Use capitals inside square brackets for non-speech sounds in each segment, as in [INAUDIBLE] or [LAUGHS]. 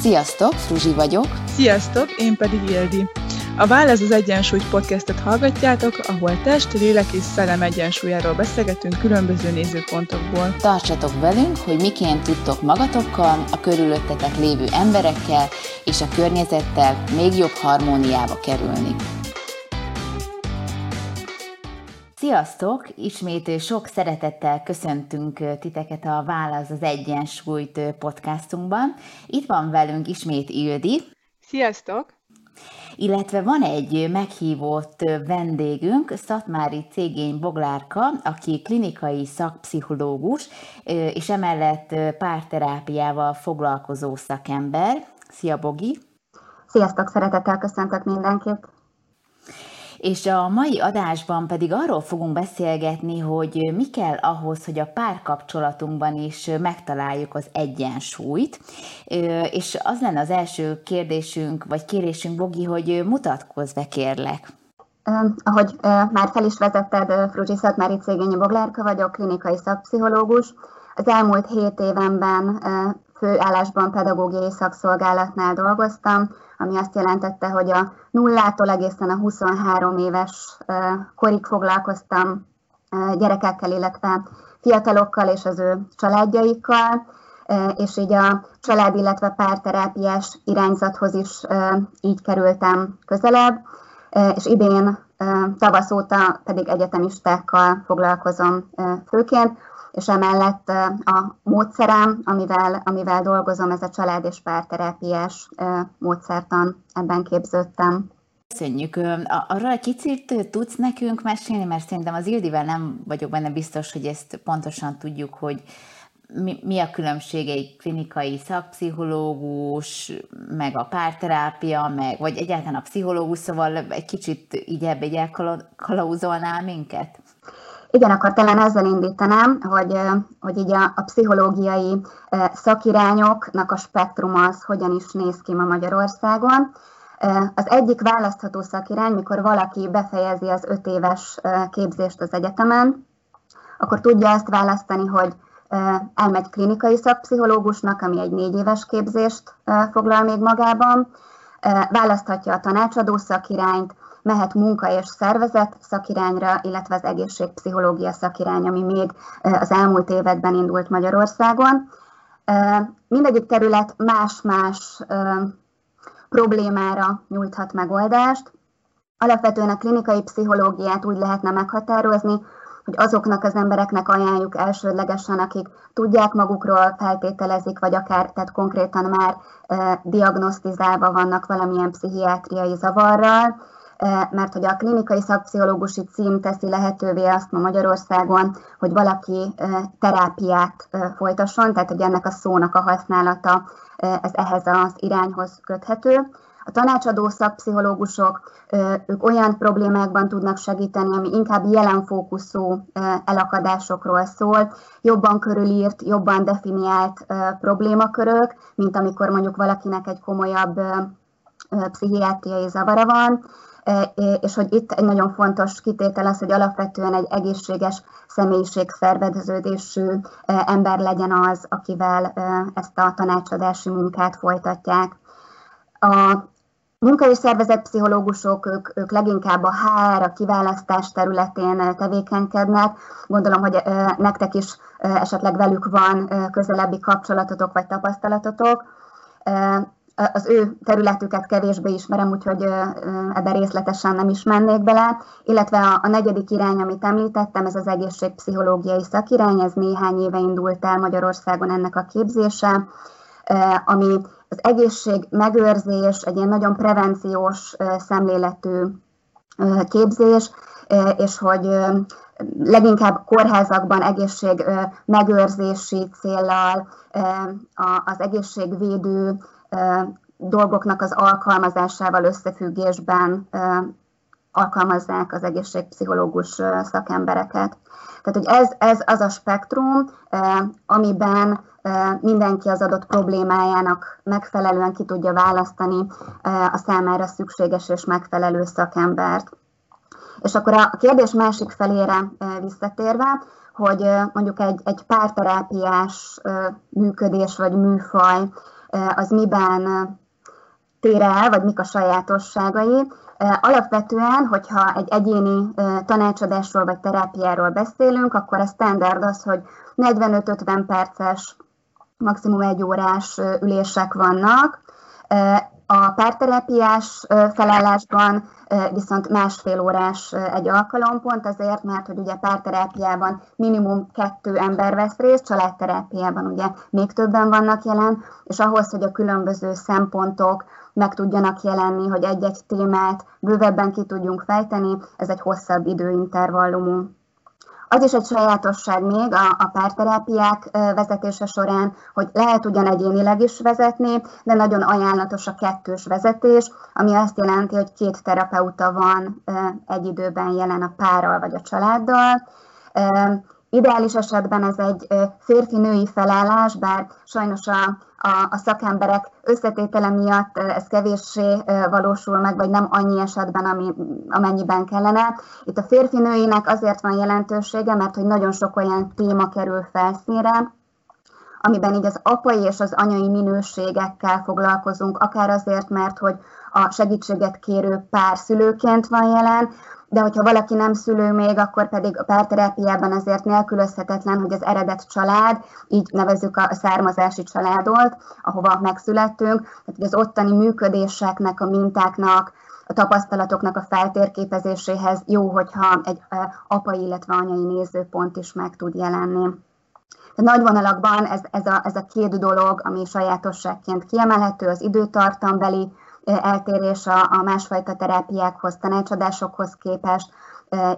Sziasztok, Fruzsi vagyok. Sziasztok, én pedig Ildi. A Válasz az Egyensúly podcastet hallgatjátok, ahol test, lélek és szellem egyensúlyáról beszélgetünk különböző nézőpontokból. Tartsatok velünk, hogy miként tudtok magatokkal, a körülöttetek lévő emberekkel és a környezettel még jobb harmóniába kerülni. Sziasztok! Ismét sok szeretettel köszöntünk titeket a Válasz az Egyensúlyt podcastunkban. Itt van velünk ismét Ildi. Sziasztok! Illetve van egy meghívott vendégünk, Szatmári Cégény Boglárka, aki klinikai szakpszichológus, és emellett párterápiával foglalkozó szakember. Szia, Bogi! Sziasztok, szeretettel köszöntök mindenkit! És a mai adásban pedig arról fogunk beszélgetni, hogy mi kell ahhoz, hogy a párkapcsolatunkban is megtaláljuk az egyensúlyt. És az lenne az első kérdésünk, vagy kérésünk, Bogi, hogy mutatkozz be, kérlek. Ahogy már fel is vezetted, Fruzsi Szatmári Cégényi Boglárka vagyok, klinikai szakpszichológus. Az elmúlt hét évenben főállásban pedagógiai szakszolgálatnál dolgoztam, ami azt jelentette, hogy a nullától egészen a 23 éves korig foglalkoztam gyerekekkel, illetve fiatalokkal és az ő családjaikkal, és így a család, illetve párterápiás irányzathoz is így kerültem közelebb, és idén tavasz óta pedig egyetemistákkal foglalkozom főként, és emellett a módszerem, amivel, amivel dolgozom, ez a család és párterápiás módszertan, ebben képződtem. Köszönjük. Arról egy kicsit tudsz nekünk mesélni, mert szerintem az Ildivel nem vagyok benne biztos, hogy ezt pontosan tudjuk, hogy mi, mi a különbség egy klinikai szakpszichológus, meg a párterápia, meg, vagy egyáltalán a pszichológus, szóval egy kicsit így ebbe egy elkalauzolnál minket? Igen, akkor talán ezzel indítanám, hogy, hogy így a, a pszichológiai szakirányoknak a spektrum az hogyan is néz ki ma Magyarországon. Az egyik választható szakirány, mikor valaki befejezi az öt éves képzést az egyetemen, akkor tudja ezt választani, hogy elmegy klinikai szakpszichológusnak, ami egy négy éves képzést foglal még magában, választhatja a tanácsadó szakirányt, mehet munka és szervezet szakirányra, illetve az egészségpszichológia szakirány, ami még az elmúlt években indult Magyarországon. Mindegyik terület más-más problémára nyújthat megoldást. Alapvetően a klinikai pszichológiát úgy lehetne meghatározni, hogy azoknak az embereknek ajánljuk elsődlegesen, akik tudják magukról, feltételezik, vagy akár tehát konkrétan már e, diagnosztizálva vannak valamilyen pszichiátriai zavarral, mert hogy a klinikai szakpszichológusi cím teszi lehetővé azt ma Magyarországon, hogy valaki terápiát folytasson, tehát hogy ennek a szónak a használata ez ehhez az irányhoz köthető. A tanácsadó szakpszichológusok, ők olyan problémákban tudnak segíteni, ami inkább jelenfókuszú elakadásokról szól, jobban körülírt, jobban definiált problémakörök, mint amikor mondjuk valakinek egy komolyabb pszichiátriai zavara van, és hogy itt egy nagyon fontos kitétel az, hogy alapvetően egy egészséges személyiség szerveződésű ember legyen az, akivel ezt a tanácsadási munkát folytatják. A munka- és szervezetpszichológusok, ők, ők leginkább a HR, a kiválasztás területén tevékenykednek. Gondolom, hogy nektek is esetleg velük van közelebbi kapcsolatotok vagy tapasztalatotok az ő területüket kevésbé ismerem, úgyhogy ebben részletesen nem is mennék bele, illetve a, a negyedik irány, amit említettem, ez az egészségpszichológiai szakirány, ez néhány éve indult el Magyarországon ennek a képzése, ami az egészség megőrzés, egy ilyen nagyon prevenciós szemléletű képzés, és hogy leginkább kórházakban egészség megőrzési céllal, az egészségvédő dolgoknak az alkalmazásával összefüggésben alkalmazzák az egészségpszichológus szakembereket. Tehát, hogy ez, ez az a spektrum, amiben mindenki az adott problémájának megfelelően ki tudja választani a számára szükséges és megfelelő szakembert. És akkor a kérdés másik felére visszatérve, hogy mondjuk egy, egy párterápiás működés vagy műfaj az miben tér el, vagy mik a sajátosságai. Alapvetően, hogyha egy egyéni tanácsadásról vagy terápiáról beszélünk, akkor a standard az, hogy 45-50 perces, maximum egy órás ülések vannak. A párterápiás felállásban viszont másfél órás egy alkalom, pont azért, mert hogy ugye párterápiában minimum kettő ember vesz részt, családterápiában ugye még többen vannak jelen, és ahhoz, hogy a különböző szempontok meg tudjanak jelenni, hogy egy-egy témát bővebben ki tudjunk fejteni, ez egy hosszabb időintervallumú. Az is egy sajátosság még a, a párterápiák vezetése során, hogy lehet ugyan egyénileg is vezetni, de nagyon ajánlatos a kettős vezetés, ami azt jelenti, hogy két terapeuta van egy időben jelen a párral vagy a családdal. Ideális esetben ez egy férfi-női felállás, bár sajnos a, a, a szakemberek összetétele miatt ez kevéssé valósul meg, vagy nem annyi esetben, ami, amennyiben kellene. Itt a férfi-nőinek azért van jelentősége, mert hogy nagyon sok olyan téma kerül felszínre, amiben így az apai és az anyai minőségekkel foglalkozunk, akár azért, mert hogy a segítséget kérő pár szülőként van jelen, de hogyha valaki nem szülő még, akkor pedig a párterápiában azért nélkülözhetetlen, hogy az eredet család, így nevezzük a származási családot, ahova megszülettünk, tehát az ottani működéseknek, a mintáknak, a tapasztalatoknak a feltérképezéséhez jó, hogyha egy apai, illetve anyai nézőpont is meg tud jelenni. Tehát nagy vonalakban ez, ez, a, ez a két dolog, ami sajátosságként kiemelhető, az időtartambeli eltérés a, a másfajta terápiákhoz, tanácsadásokhoz képest,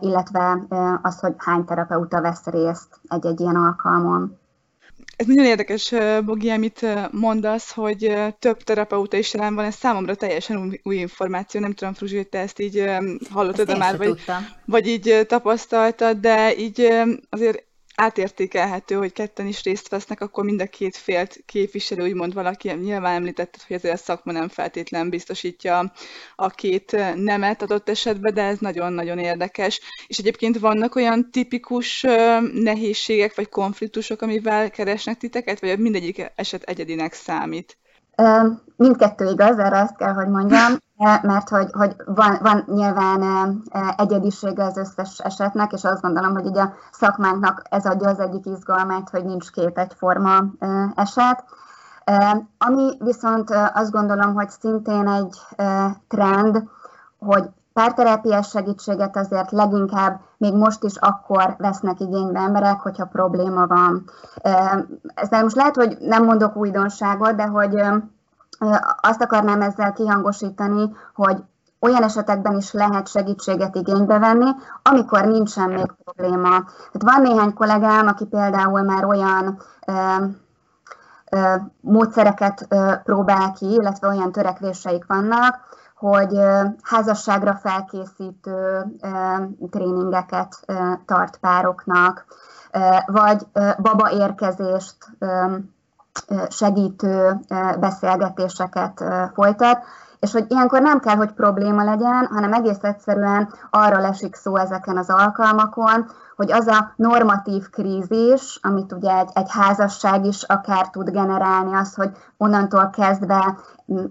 illetve az, hogy hány terapeuta vesz részt egy-egy ilyen alkalmon. Ez nagyon érdekes, Bogi, amit mondasz, hogy több terapeuta is jelen van, ez számomra teljesen új, új információ, nem tudom, Fruzsi, hogy te ezt így hallottad ezt már, vagy, vagy így tapasztaltad, de így azért átértékelhető, hogy ketten is részt vesznek, akkor mind a két félt képviselő, úgymond valaki nyilván említetted, hogy ezért a szakma nem feltétlen biztosítja a két nemet adott esetben, de ez nagyon-nagyon érdekes. És egyébként vannak olyan tipikus nehézségek vagy konfliktusok, amivel keresnek titeket, vagy mindegyik eset egyedinek számít? Mindkettő igaz, erre azt kell, hogy mondjam, mert hogy, hogy van, van nyilván egyedisége az összes esetnek, és azt gondolom, hogy ugye a szakmánknak ez adja az egyik izgalmát, hogy nincs két egyforma eset. Ami viszont azt gondolom, hogy szintén egy trend, hogy párterápiás segítséget azért leginkább még most is akkor vesznek igénybe emberek, hogyha probléma van. Ezzel most lehet, hogy nem mondok újdonságot, de hogy azt akarnám ezzel kihangosítani, hogy olyan esetekben is lehet segítséget igénybe venni, amikor nincsen még probléma. Tehát van néhány kollégám, aki például már olyan módszereket próbál ki, illetve olyan törekvéseik vannak, hogy házasságra felkészítő tréningeket tart pároknak, vagy baba érkezést segítő beszélgetéseket folytat, és hogy ilyenkor nem kell, hogy probléma legyen, hanem egész egyszerűen arra lesik szó ezeken az alkalmakon, hogy az a normatív krízis, amit ugye egy, egy házasság is akár tud generálni, az, hogy onnantól kezdve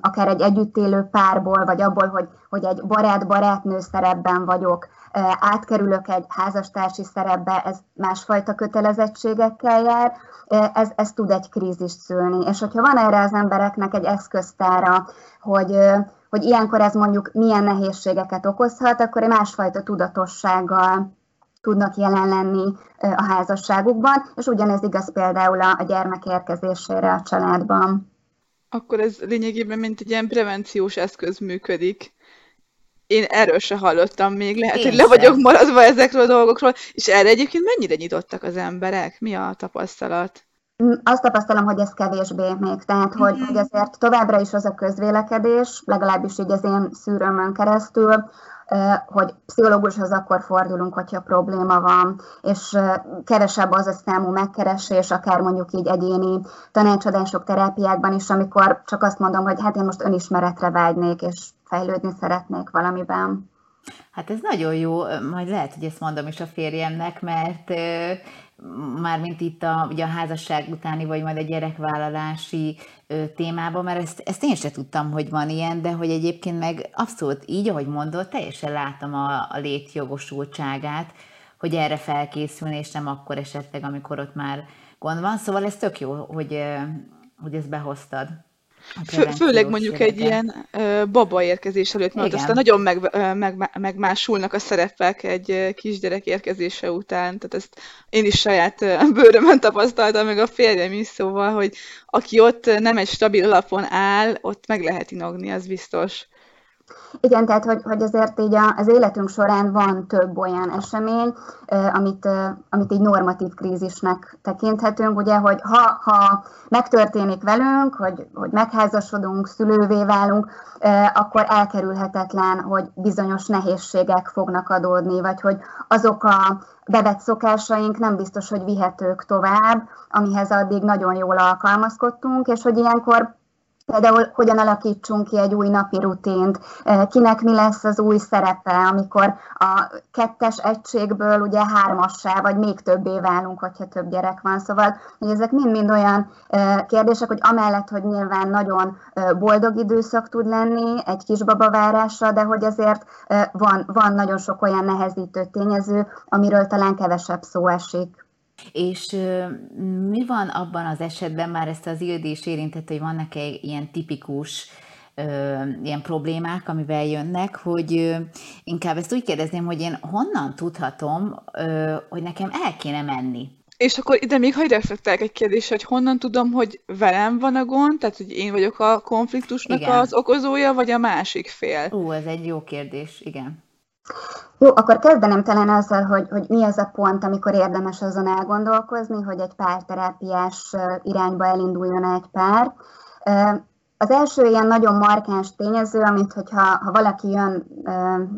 akár egy együttélő párból, vagy abból, hogy, hogy egy barát-barátnő szerepben vagyok, átkerülök egy házastársi szerepbe, ez másfajta kötelezettségekkel jár, ez, ez tud egy krízist szülni. És hogyha van erre az embereknek egy eszköztára, hogy, hogy ilyenkor ez mondjuk milyen nehézségeket okozhat, akkor egy másfajta tudatossággal tudnak jelen lenni a házasságukban, és ugyanez igaz például a gyermek érkezésére a családban. Akkor ez lényegében mint egy ilyen prevenciós eszköz működik. Én erről se hallottam még, lehet, Én hogy le vagyok maradva ezekről a dolgokról, és erre egyébként mennyire nyitottak az emberek? Mi a tapasztalat? Mm, azt tapasztalom, hogy ez kevésbé még, tehát hogy, mm-hmm. hogy azért továbbra is az a közvélekedés, legalábbis így az én szűrőmön keresztül, hogy pszichológushoz akkor fordulunk, hogyha probléma van, és kevesebb az a számú megkeresés, akár mondjuk így egyéni tanácsadások, terápiákban is, amikor csak azt mondom, hogy hát én most önismeretre vágynék, és fejlődni szeretnék valamiben. Hát ez nagyon jó, majd lehet, hogy ezt mondom is a férjemnek, mert mármint itt a, ugye a házasság utáni, vagy majd a gyerekvállalási témában, mert ezt, ezt én sem tudtam, hogy van ilyen, de hogy egyébként meg abszolút így, ahogy mondod, teljesen látom a, a létjogosultságát, hogy erre felkészülni, és nem akkor esetleg, amikor ott már gond van. Szóval ez tök jó, hogy, hogy ezt behoztad. Fő, főleg mondjuk egy ilyen ö, baba érkezés előtt, mert aztán nagyon meg, ö, meg, megmásulnak a szerepek egy kisgyerek érkezése után, tehát ezt én is saját [LAUGHS] bőrömön tapasztaltam, meg a férjem is, szóval, hogy aki ott nem egy stabil alapon áll, ott meg lehet inogni, az biztos. Igen, tehát hogy, hogy azért így az életünk során van több olyan esemény, amit, amit így normatív krízisnek tekinthetünk, ugye, hogy ha, ha megtörténik velünk, hogy, hogy megházasodunk, szülővé válunk, akkor elkerülhetetlen, hogy bizonyos nehézségek fognak adódni, vagy hogy azok a bevett szokásaink nem biztos, hogy vihetők tovább, amihez addig nagyon jól alkalmazkodtunk, és hogy ilyenkor Például hogyan alakítsunk ki egy új napi rutint, kinek mi lesz az új szerepe, amikor a kettes egységből ugye hármassá, vagy még többé válunk, hogyha több gyerek van. Szóval, hogy ezek mind-mind olyan kérdések, hogy amellett, hogy nyilván nagyon boldog időszak tud lenni egy kisbabavárásra, de hogy azért van, van nagyon sok olyan nehezítő tényező, amiről talán kevesebb szó esik. És mi van abban az esetben, már ezt az Ildi is érintett, hogy vannak-e ilyen tipikus ilyen problémák, amivel jönnek, hogy inkább ezt úgy kérdezném, hogy én honnan tudhatom, hogy nekem el kéne menni. És akkor ide még hagyj reflektálják egy kérdés, hogy honnan tudom, hogy velem van a gond, tehát hogy én vagyok a konfliktusnak igen. az okozója, vagy a másik fél? Ú, ez egy jó kérdés, igen. Jó, akkor kezdenem talán azzal, hogy, hogy mi az a pont, amikor érdemes azon elgondolkozni, hogy egy párterápiás irányba elinduljon egy pár. Az első ilyen nagyon markáns tényező, amit hogyha ha valaki jön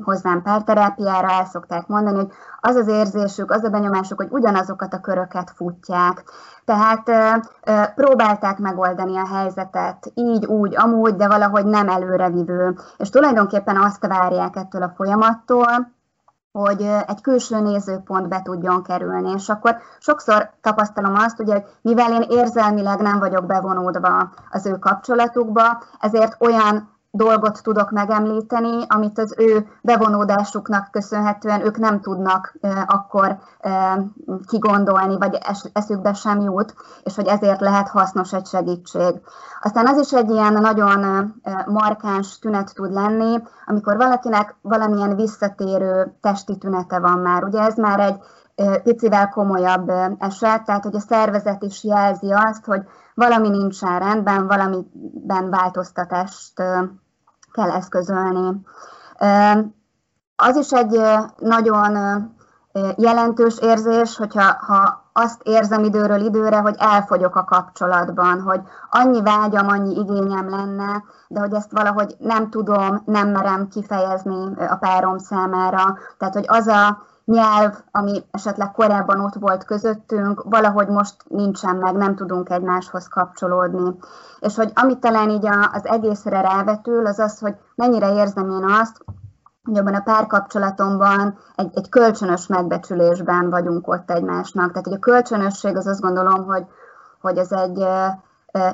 hozzám párterápiára, el szokták mondani, hogy az az érzésük, az a benyomásuk, hogy ugyanazokat a köröket futják. Tehát próbálták megoldani a helyzetet így, úgy, amúgy, de valahogy nem előrevívő. És tulajdonképpen azt várják ettől a folyamattól, hogy egy külső nézőpont be tudjon kerülni. És akkor sokszor tapasztalom azt, ugye, hogy mivel én érzelmileg nem vagyok bevonódva az ő kapcsolatukba, ezért olyan dolgot tudok megemlíteni, amit az ő bevonódásuknak köszönhetően ők nem tudnak akkor kigondolni, vagy es, eszükbe sem jut, és hogy ezért lehet hasznos egy segítség. Aztán az is egy ilyen nagyon markáns tünet tud lenni, amikor valakinek valamilyen visszatérő testi tünete van már. Ugye ez már egy picivel komolyabb eset, tehát hogy a szervezet is jelzi azt, hogy valami nincsen rendben, valamiben változtatást kell eszközölni. Az is egy nagyon jelentős érzés, hogyha ha azt érzem időről időre, hogy elfogyok a kapcsolatban, hogy annyi vágyam, annyi igényem lenne, de hogy ezt valahogy nem tudom, nem merem kifejezni a párom számára. Tehát, hogy az a nyelv, ami esetleg korábban ott volt közöttünk, valahogy most nincsen meg, nem tudunk egymáshoz kapcsolódni. És hogy amit talán így az egészre rávetül, az az, hogy mennyire érzem én azt, hogy abban a párkapcsolatomban egy, egy kölcsönös megbecsülésben vagyunk ott egymásnak. Tehát, hogy a kölcsönösség az azt gondolom, hogy, hogy ez egy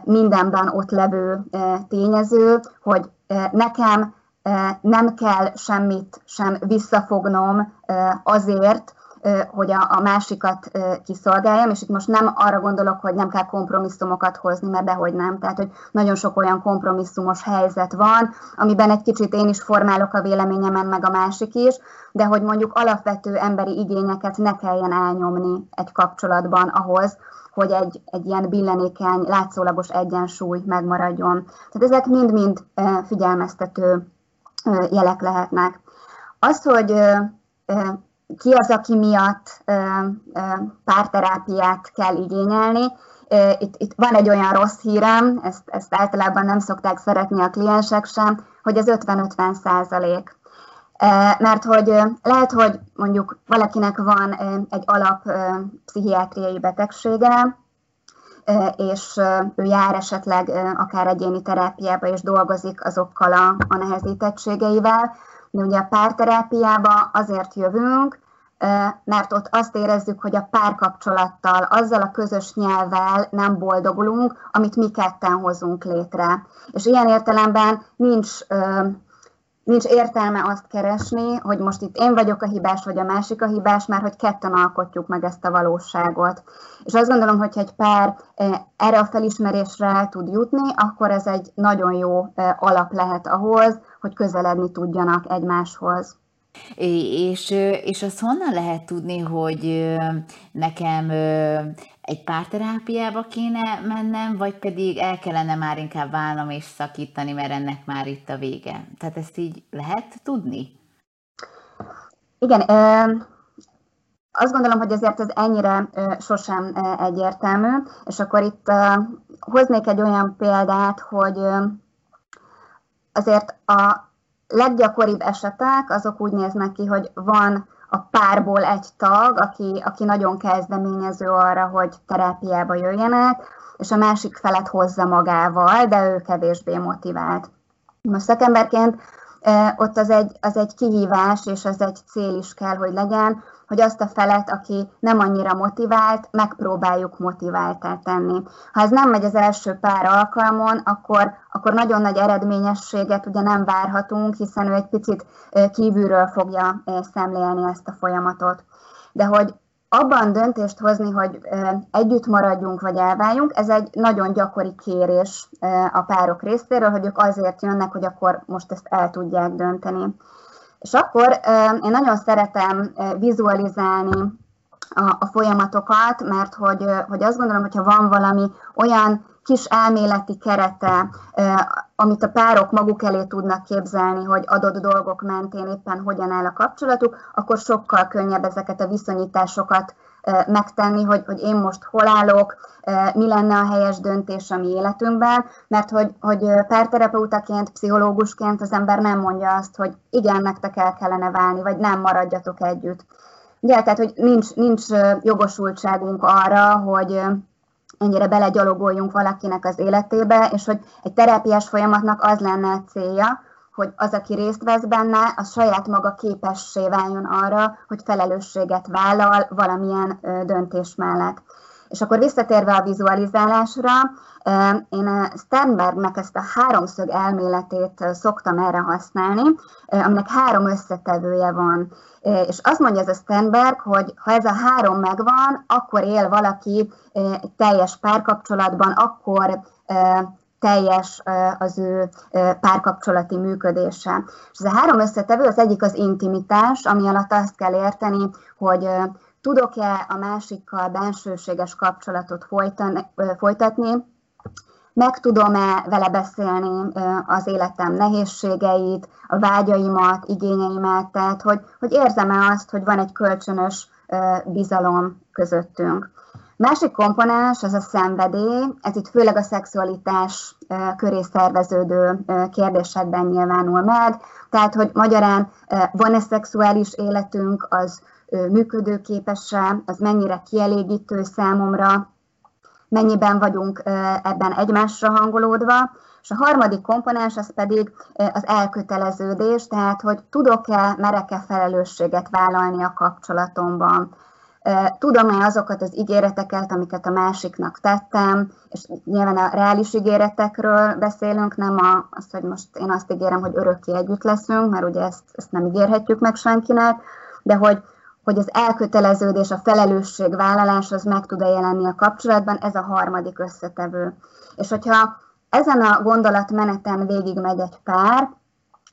mindenben ott levő tényező, hogy nekem nem kell semmit sem visszafognom azért, hogy a, másikat kiszolgáljam, és itt most nem arra gondolok, hogy nem kell kompromisszumokat hozni, mert dehogy nem. Tehát, hogy nagyon sok olyan kompromisszumos helyzet van, amiben egy kicsit én is formálok a véleményemen, meg a másik is, de hogy mondjuk alapvető emberi igényeket ne kelljen elnyomni egy kapcsolatban ahhoz, hogy egy, egy ilyen billenékeny, látszólagos egyensúly megmaradjon. Tehát ezek mind-mind figyelmeztető jelek lehetnek. Az, hogy ki az, aki miatt párterápiát kell igényelni, itt, itt van egy olyan rossz hírem, ezt, ezt általában nem szokták szeretni a kliensek sem, hogy ez 50-50 százalék. Mert hogy lehet, hogy mondjuk valakinek van egy alap pszichiátriai betegsége, és ő jár esetleg akár egyéni terápiába és dolgozik azokkal a, a nehezítettségeivel, De ugye a párterápiába azért jövünk, mert ott azt érezzük, hogy a párkapcsolattal, azzal a közös nyelvvel nem boldogulunk, amit mi ketten hozunk létre. És ilyen értelemben nincs, nincs értelme azt keresni, hogy most itt én vagyok a hibás, vagy a másik a hibás, mert hogy ketten alkotjuk meg ezt a valóságot. És azt gondolom, hogy egy pár erre a felismerésre el tud jutni, akkor ez egy nagyon jó alap lehet ahhoz, hogy közeledni tudjanak egymáshoz. És, és azt honnan lehet tudni, hogy nekem egy párterápiába kéne mennem, vagy pedig el kellene már inkább válnom és szakítani, mert ennek már itt a vége. Tehát ezt így lehet tudni? Igen, azt gondolom, hogy azért ez ennyire sosem egyértelmű, és akkor itt hoznék egy olyan példát, hogy azért a leggyakoribb esetek azok úgy néznek ki, hogy van a párból egy tag, aki, aki nagyon kezdeményező arra, hogy terápiába jöjjenek, és a másik felet hozza magával, de ő kevésbé motivált. Most szakemberként ott az egy, az egy kihívás, és az egy cél is kell, hogy legyen, hogy azt a felet, aki nem annyira motivált, megpróbáljuk motiváltá tenni. Ha ez nem megy az első pár alkalmon, akkor, akkor nagyon nagy eredményességet ugye nem várhatunk, hiszen ő egy picit kívülről fogja szemlélni ezt a folyamatot. De hogy abban döntést hozni, hogy együtt maradjunk vagy elváljunk, ez egy nagyon gyakori kérés a párok részéről, hogy ők azért jönnek, hogy akkor most ezt el tudják dönteni. És akkor én nagyon szeretem vizualizálni a, folyamatokat, mert hogy, hogy azt gondolom, hogyha van valami olyan kis elméleti kerete, amit a párok maguk elé tudnak képzelni, hogy adott dolgok mentén éppen hogyan áll a kapcsolatuk, akkor sokkal könnyebb ezeket a viszonyításokat megtenni, hogy, hogy én most hol állok, mi lenne a helyes döntés a mi életünkben, mert hogy, hogy párterapeutaként, pszichológusként az ember nem mondja azt, hogy igen, nektek el kellene válni, vagy nem maradjatok együtt. Ugye, tehát, hogy nincs, nincs jogosultságunk arra, hogy ennyire belegyalogoljunk valakinek az életébe, és hogy egy terápiás folyamatnak az lenne a célja, hogy az, aki részt vesz benne, az saját maga képessé váljon arra, hogy felelősséget vállal valamilyen döntés mellett. És akkor visszatérve a vizualizálásra, én Sternbergnek ezt a háromszög elméletét szoktam erre használni, aminek három összetevője van. És azt mondja ez a Sternberg, hogy ha ez a három megvan, akkor él valaki teljes párkapcsolatban, akkor teljes az ő párkapcsolati működése. És ez a három összetevő, az egyik az intimitás, ami alatt azt kell érteni, hogy tudok-e a másikkal bensőséges kapcsolatot folytatni, meg tudom-e vele beszélni az életem nehézségeit, a vágyaimat, igényeimet, tehát hogy, hogy érzem-e azt, hogy van egy kölcsönös bizalom közöttünk. Másik komponens az a szenvedély, ez itt főleg a szexualitás köré szerveződő kérdésekben nyilvánul meg, tehát hogy magyarán van-e szexuális életünk, az működőképes-e, az mennyire kielégítő számomra, mennyiben vagyunk ebben egymásra hangolódva, és a harmadik komponens az pedig az elköteleződés, tehát hogy tudok-e, merek-e felelősséget vállalni a kapcsolatomban. Tudom-e azokat az ígéreteket, amiket a másiknak tettem, és nyilván a reális ígéretekről beszélünk, nem a, azt, hogy most én azt ígérem, hogy örökké együtt leszünk, mert ugye ezt, ezt nem ígérhetjük meg senkinek, de hogy, hogy az elköteleződés, a felelősségvállalás az meg tud-e jelenni a kapcsolatban, ez a harmadik összetevő. És hogyha ezen a gondolatmeneten végigmegy egy pár,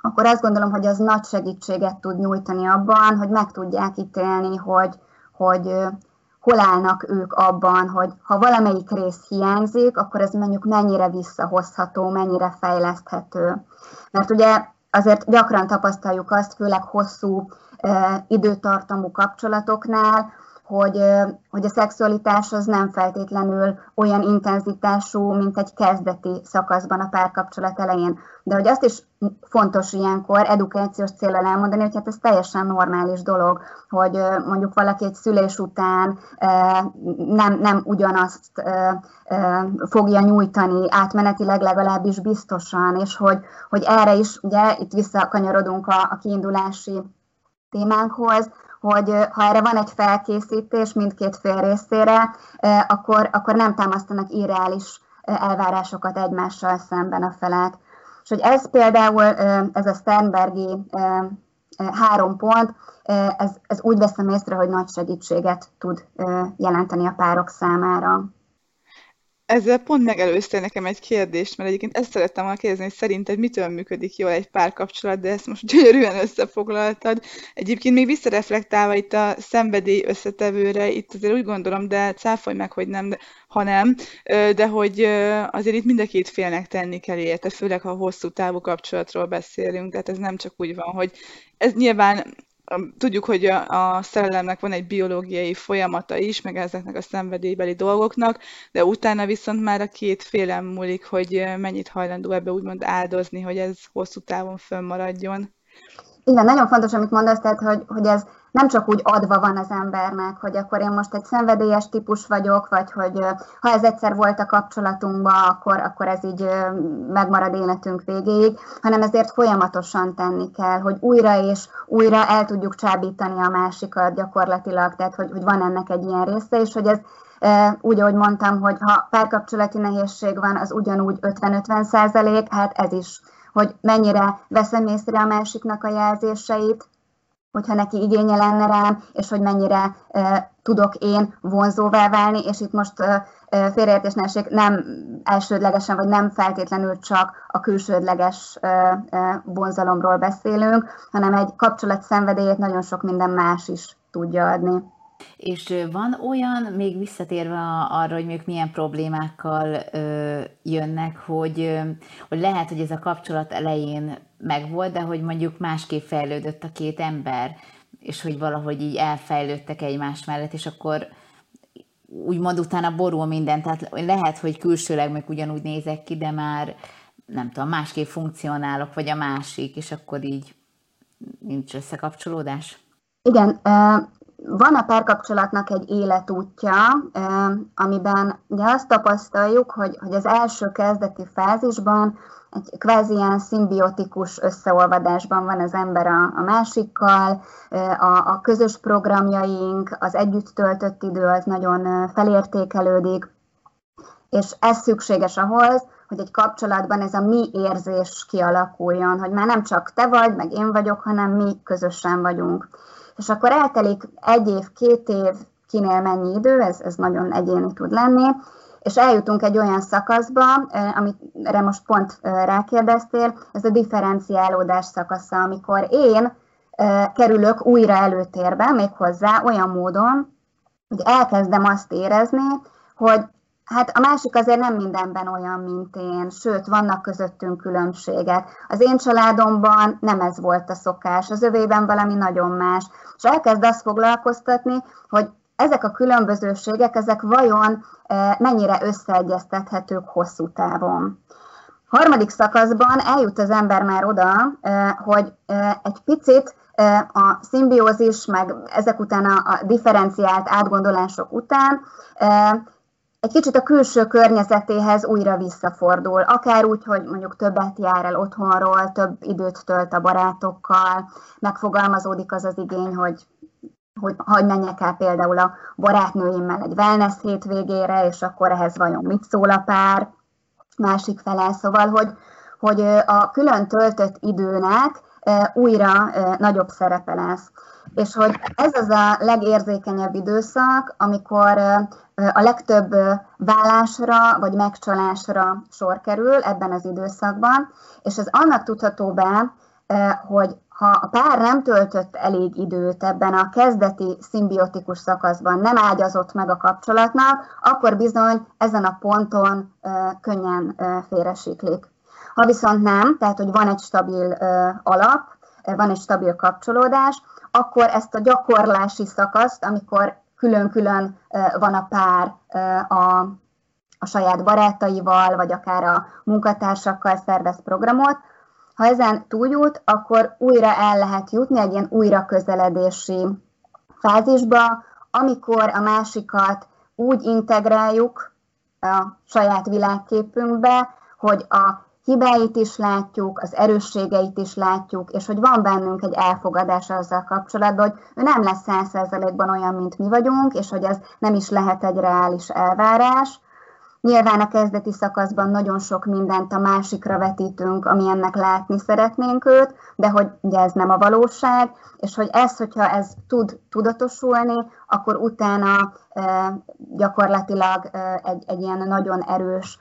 akkor azt gondolom, hogy az nagy segítséget tud nyújtani abban, hogy meg tudják ítélni, hogy, hogy hol állnak ők abban, hogy ha valamelyik rész hiányzik, akkor ez mondjuk mennyire visszahozható, mennyire fejleszthető. Mert ugye azért gyakran tapasztaljuk azt, főleg hosszú időtartamú kapcsolatoknál, hogy, hogy a szexualitás az nem feltétlenül olyan intenzitású, mint egy kezdeti szakaszban a párkapcsolat elején. De hogy azt is fontos ilyenkor edukációs célral elmondani, hogy hát ez teljesen normális dolog, hogy mondjuk valaki egy szülés után nem, nem ugyanazt fogja nyújtani átmenetileg legalábbis biztosan, és hogy, hogy erre is, ugye itt visszakanyarodunk a, a kiindulási témánkhoz, hogy ha erre van egy felkészítés mindkét fél részére, akkor, akkor nem támasztanak irreális elvárásokat egymással szemben a felek. És hogy ez például, ez a Sternbergi három pont, ez, ez úgy veszem észre, hogy nagy segítséget tud jelenteni a párok számára. Ezzel pont megelőztél nekem egy kérdést, mert egyébként ezt szerettem volna kérdezni, hogy szerinted mitől működik jól egy párkapcsolat, de ezt most [LAUGHS] gyönyörűen összefoglaltad. Egyébként még visszareflektálva itt a szenvedély összetevőre, itt azért úgy gondolom, de cáfolj meg, hogy nem, de, ha nem, de hogy azért itt mind a két félnek tenni kell érte, főleg ha hosszú távú kapcsolatról beszélünk, tehát ez nem csak úgy van, hogy ez nyilván tudjuk, hogy a, a szerelemnek van egy biológiai folyamata is, meg ezeknek a szenvedélybeli dolgoknak, de utána viszont már a két félem múlik, hogy mennyit hajlandó ebbe úgymond áldozni, hogy ez hosszú távon fönnmaradjon. Igen, nagyon fontos, amit mondasz, tehát, hogy, hogy ez nem csak úgy adva van az embernek, hogy akkor én most egy szenvedélyes típus vagyok, vagy hogy ha ez egyszer volt a kapcsolatunkban, akkor, akkor ez így megmarad életünk végéig, hanem ezért folyamatosan tenni kell, hogy újra és újra el tudjuk csábítani a másikat gyakorlatilag, tehát hogy, hogy van ennek egy ilyen része, és hogy ez úgy, ahogy mondtam, hogy ha párkapcsolati nehézség van, az ugyanúgy 50-50 százalék, hát ez is hogy mennyire veszem észre a másiknak a jelzéseit, hogyha neki igénye lenne rám, és hogy mennyire tudok én vonzóvá válni, és itt most e, félreértésnesség nem elsődlegesen, vagy nem feltétlenül csak a külsődleges vonzalomról beszélünk, hanem egy kapcsolat szenvedélyét nagyon sok minden más is tudja adni. És van olyan, még visszatérve arra, hogy még milyen problémákkal ö, jönnek, hogy, ö, hogy lehet, hogy ez a kapcsolat elején megvolt, de hogy mondjuk másképp fejlődött a két ember, és hogy valahogy így elfejlődtek egymás mellett, és akkor úgymond utána borul minden, tehát lehet, hogy külsőleg meg ugyanúgy nézek ki, de már nem tudom, másképp funkcionálok, vagy a másik, és akkor így nincs összekapcsolódás? Igen, van a párkapcsolatnak egy életútja, amiben ugye azt tapasztaljuk, hogy, hogy az első kezdeti fázisban egy kvázi ilyen szimbiotikus összeolvadásban van az ember a, a másikkal, a, a közös programjaink, az együtt töltött idő az nagyon felértékelődik, és ez szükséges ahhoz, hogy egy kapcsolatban ez a mi érzés kialakuljon, hogy már nem csak te vagy, meg én vagyok, hanem mi közösen vagyunk és akkor eltelik egy év, két év, kinél mennyi idő, ez, ez nagyon egyéni tud lenni, és eljutunk egy olyan szakaszba, amire most pont rákérdeztél, ez a differenciálódás szakasza, amikor én kerülök újra előtérbe, méghozzá olyan módon, hogy elkezdem azt érezni, hogy Hát a másik azért nem mindenben olyan, mint én, sőt, vannak közöttünk különbségek. Az én családomban nem ez volt a szokás, az övében valami nagyon más. És elkezd azt foglalkoztatni, hogy ezek a különbözőségek, ezek vajon eh, mennyire összeegyeztethetők hosszú távon. Harmadik szakaszban eljut az ember már oda, eh, hogy eh, egy picit a szimbiózis, meg ezek után a differenciált átgondolások után egy kicsit a külső környezetéhez újra visszafordul, akár úgy, hogy mondjuk többet jár el otthonról, több időt tölt a barátokkal, megfogalmazódik az az igény, hogy hogy, hogy menjek el például a barátnőimmel egy wellness hétvégére, és akkor ehhez vajon mit szól a pár, másik fele, szóval, hogy, hogy a külön töltött időnek újra nagyobb szerepe lesz. És hogy ez az a legérzékenyebb időszak, amikor a legtöbb vállásra vagy megcsalásra sor kerül ebben az időszakban, és ez annak tudható be, hogy ha a pár nem töltött elég időt ebben a kezdeti szimbiotikus szakaszban, nem ágyazott meg a kapcsolatnak, akkor bizony ezen a ponton könnyen félresiklik. Ha viszont nem, tehát hogy van egy stabil alap, van egy stabil kapcsolódás, akkor ezt a gyakorlási szakaszt, amikor külön-külön van a pár a, a saját barátaival, vagy akár a munkatársakkal szervez programot. Ha ezen túljut, akkor újra el lehet jutni egy ilyen újra közeledési fázisba, amikor a másikat úgy integráljuk a saját világképünkbe, hogy a hibáit is látjuk, az erősségeit is látjuk, és hogy van bennünk egy elfogadás azzal kapcsolatban, hogy ő nem lesz száz százalékban olyan, mint mi vagyunk, és hogy ez nem is lehet egy reális elvárás, Nyilván a kezdeti szakaszban nagyon sok mindent a másikra vetítünk, ami ennek látni szeretnénk őt, de hogy ugye ez nem a valóság, és hogy ez, hogyha ez tud tudatosulni, akkor utána gyakorlatilag egy, egy ilyen nagyon erős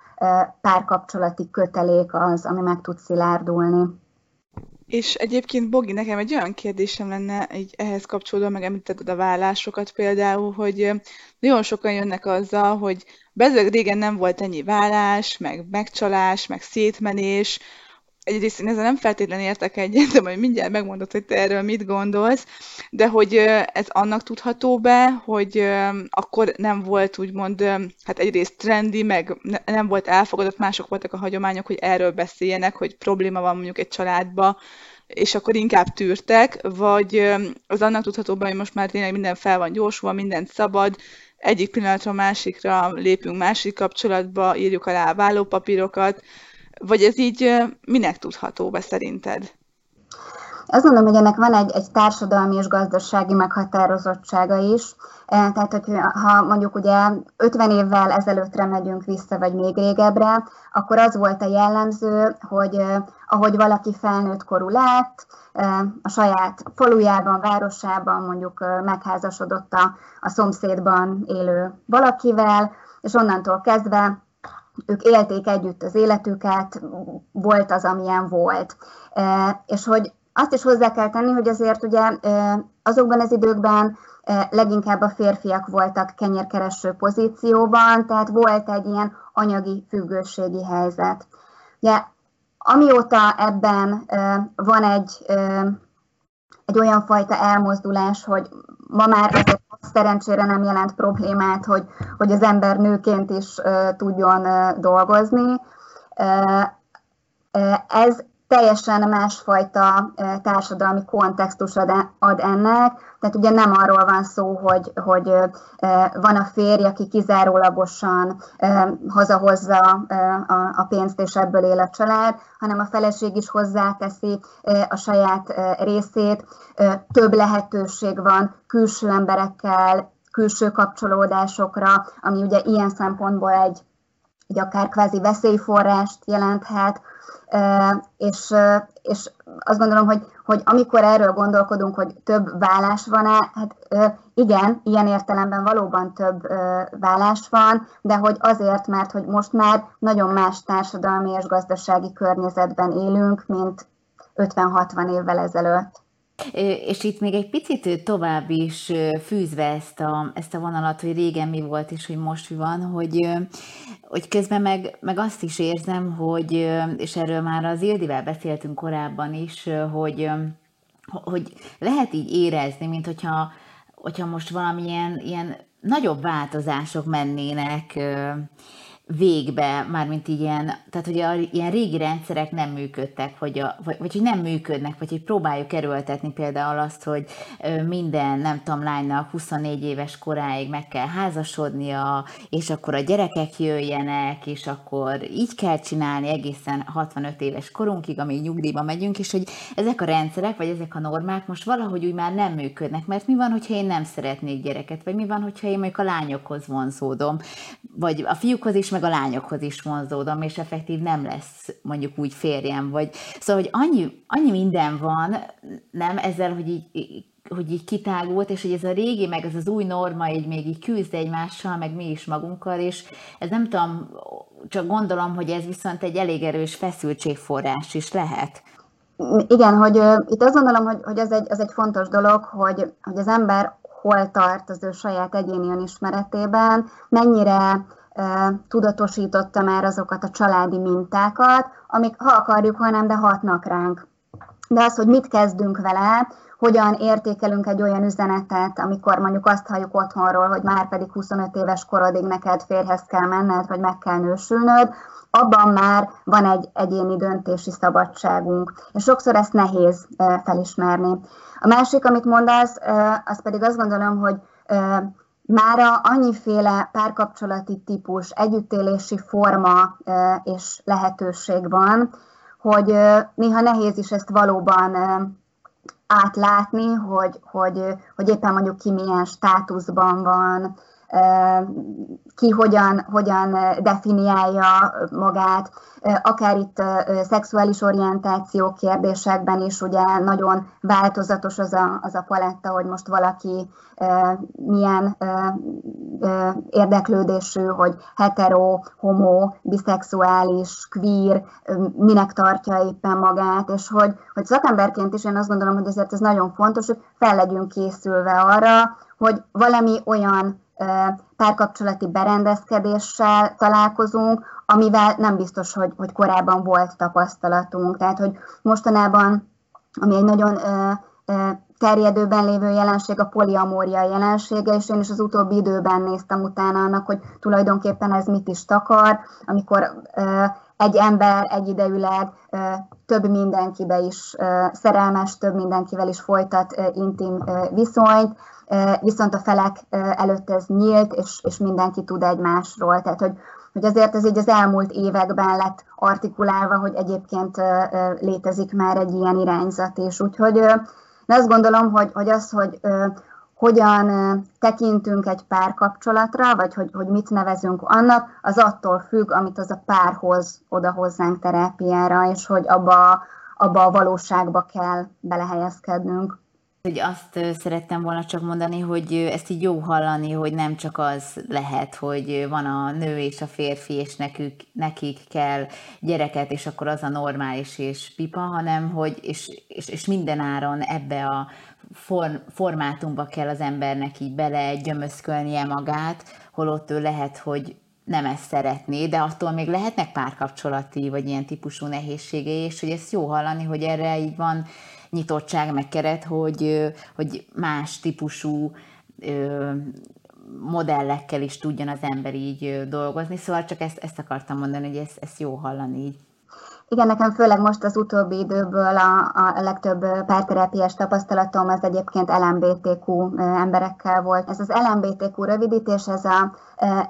párkapcsolati kötelék az, ami meg tud szilárdulni. És egyébként, Bogi, nekem egy olyan kérdésem lenne így ehhez kapcsolódva, meg említetted a vállásokat például, hogy nagyon sokan jönnek azzal, hogy bezeg régen nem volt ennyi vállás, meg megcsalás, meg szétmenés, egyrészt én ezzel nem feltétlenül értek egyet, de majd mindjárt megmondod, hogy te erről mit gondolsz, de hogy ez annak tudható be, hogy akkor nem volt úgymond, hát egyrészt trendi, meg nem volt elfogadott, mások voltak a hagyományok, hogy erről beszéljenek, hogy probléma van mondjuk egy családba, és akkor inkább tűrtek, vagy az annak tudható be, hogy most már tényleg minden fel van gyorsulva, mindent szabad, egyik pillanatra másikra lépünk másik kapcsolatba, írjuk alá a vállópapírokat, vagy ez így minek tudható be szerinted? Azt mondom, hogy ennek van egy, egy társadalmi és gazdasági meghatározottsága is. Tehát, hogy ha mondjuk ugye 50 évvel ezelőttre megyünk vissza, vagy még régebbre, akkor az volt a jellemző, hogy ahogy valaki felnőtt korú lett, a saját falujában, városában mondjuk megházasodott a, a szomszédban élő valakivel, és onnantól kezdve ők élték együtt az életüket, volt az, amilyen volt. És hogy azt is hozzá kell tenni, hogy azért ugye azokban az időkben leginkább a férfiak voltak kenyérkereső pozícióban, tehát volt egy ilyen anyagi függőségi helyzet. Ugye, amióta ebben van egy, egy olyan fajta elmozdulás, hogy ma már azért szerencsére nem jelent problémát, hogy, hogy az ember nőként is tudjon dolgozni. Ez teljesen másfajta társadalmi kontextus ad ennek, tehát ugye nem arról van szó, hogy, hogy van a férj, aki kizárólagosan hazahozza a pénzt, és ebből él a család, hanem a feleség is hozzáteszi a saját részét. Több lehetőség van külső emberekkel, külső kapcsolódásokra, ami ugye ilyen szempontból egy, egy akár kvázi veszélyforrást jelenthet, és, és azt gondolom, hogy, hogy amikor erről gondolkodunk, hogy több vállás van-e, hát igen, ilyen értelemben valóban több vállás van, de hogy azért, mert hogy most már nagyon más társadalmi és gazdasági környezetben élünk, mint 50-60 évvel ezelőtt. És itt még egy picit tovább is fűzve ezt a, ezt a vonalat, hogy régen mi volt és hogy most mi van, hogy, hogy közben meg, meg azt is érzem, hogy, és erről már az Ildivel beszéltünk korábban is, hogy, hogy lehet így érezni, mint hogyha, hogyha most valamilyen ilyen nagyobb változások mennének végbe, mármint ilyen, tehát hogy a, ilyen régi rendszerek nem működtek, vagy, a, vagy, vagy hogy nem működnek, vagy hogy próbáljuk erőltetni például azt, hogy minden, nem tudom, lánynak 24 éves koráig meg kell házasodnia, és akkor a gyerekek jöjjenek, és akkor így kell csinálni egészen 65 éves korunkig, amíg nyugdíjba megyünk, és hogy ezek a rendszerek, vagy ezek a normák most valahogy úgy már nem működnek, mert mi van, hogyha én nem szeretnék gyereket, vagy mi van, hogyha én mondjuk a lányokhoz vonzódom, vagy a fiúkhoz is meg a lányokhoz is vonzódom, és effektív nem lesz mondjuk úgy férjem, vagy szóval, hogy annyi, annyi minden van, nem ezzel, hogy így hogy így kitágult, és hogy ez a régi, meg ez az új norma így még így küzd egymással, meg mi is magunkkal, és ez nem tudom, csak gondolom, hogy ez viszont egy elég erős feszültségforrás is lehet. Igen, hogy uh, itt azt gondolom, hogy, hogy ez, egy, ez egy fontos dolog, hogy, hogy az ember hol tart az ő saját egyéni önismeretében, mennyire tudatosította már azokat a családi mintákat, amik ha akarjuk, ha nem, de hatnak ránk. de az, hogy mit kezdünk vele, hogyan értékelünk egy olyan üzenetet, amikor mondjuk azt halljuk otthonról, hogy már pedig 25 éves korodig neked férhez kell menned, vagy meg kell nősülnöd, abban már van egy egyéni döntési szabadságunk. És sokszor ezt nehéz felismerni. A másik, amit mondasz, az pedig azt gondolom, hogy Mára annyiféle párkapcsolati típus, együttélési forma és lehetőség van, hogy néha nehéz is ezt valóban átlátni, hogy, hogy, hogy éppen mondjuk ki milyen státuszban van, ki hogyan, hogyan definiálja magát, akár itt szexuális orientáció kérdésekben is ugye nagyon változatos az a, az a paletta, hogy most valaki milyen érdeklődésű, hogy hetero, homo, biszexuális, queer, minek tartja éppen magát, és hogy, hogy szakemberként is én azt gondolom, hogy ezért ez nagyon fontos, hogy fel legyünk készülve arra, hogy valami olyan párkapcsolati berendezkedéssel találkozunk, amivel nem biztos, hogy, hogy korábban volt tapasztalatunk. Tehát, hogy mostanában, ami egy nagyon terjedőben lévő jelenség a poliamória jelensége, és én is az utóbbi időben néztem utána annak, hogy tulajdonképpen ez mit is takar, amikor egy ember egyidejűleg több mindenkibe is szerelmes, több mindenkivel is folytat intim viszonyt, viszont a felek előtt ez nyílt, és, és mindenki tud egymásról. Tehát, hogy, hogy azért ez így az elmúlt években lett artikulálva, hogy egyébként létezik már egy ilyen irányzat is. Úgyhogy de azt gondolom, hogy, hogy az, hogy hogyan tekintünk egy párkapcsolatra, vagy hogy, hogy mit nevezünk annak, az attól függ, amit az a párhoz oda hozzánk terápiára, és hogy abba, abba a valóságba kell belehelyezkednünk. Hogy azt szerettem volna csak mondani, hogy ezt így jó hallani, hogy nem csak az lehet, hogy van a nő és a férfi, és nekük, nekik kell gyereket, és akkor az a normális és pipa, hanem hogy, és, és, és minden áron ebbe a form, formátumba kell az embernek így bele gyömöszkölnie magát, holott ő lehet, hogy nem ezt szeretné, de attól még lehetnek párkapcsolati, vagy ilyen típusú nehézségei, és hogy ezt jó hallani, hogy erre így van nyitottság, meg keret, hogy, hogy más típusú modellekkel is tudjon az ember így dolgozni. Szóval csak ezt, ezt akartam mondani, hogy ezt, ezt jó hallani így. Igen, nekem főleg most az utóbbi időből a, a legtöbb párterápiás tapasztalatom az egyébként LMBTQ emberekkel volt. Ez az LMBTQ rövidítés, ez a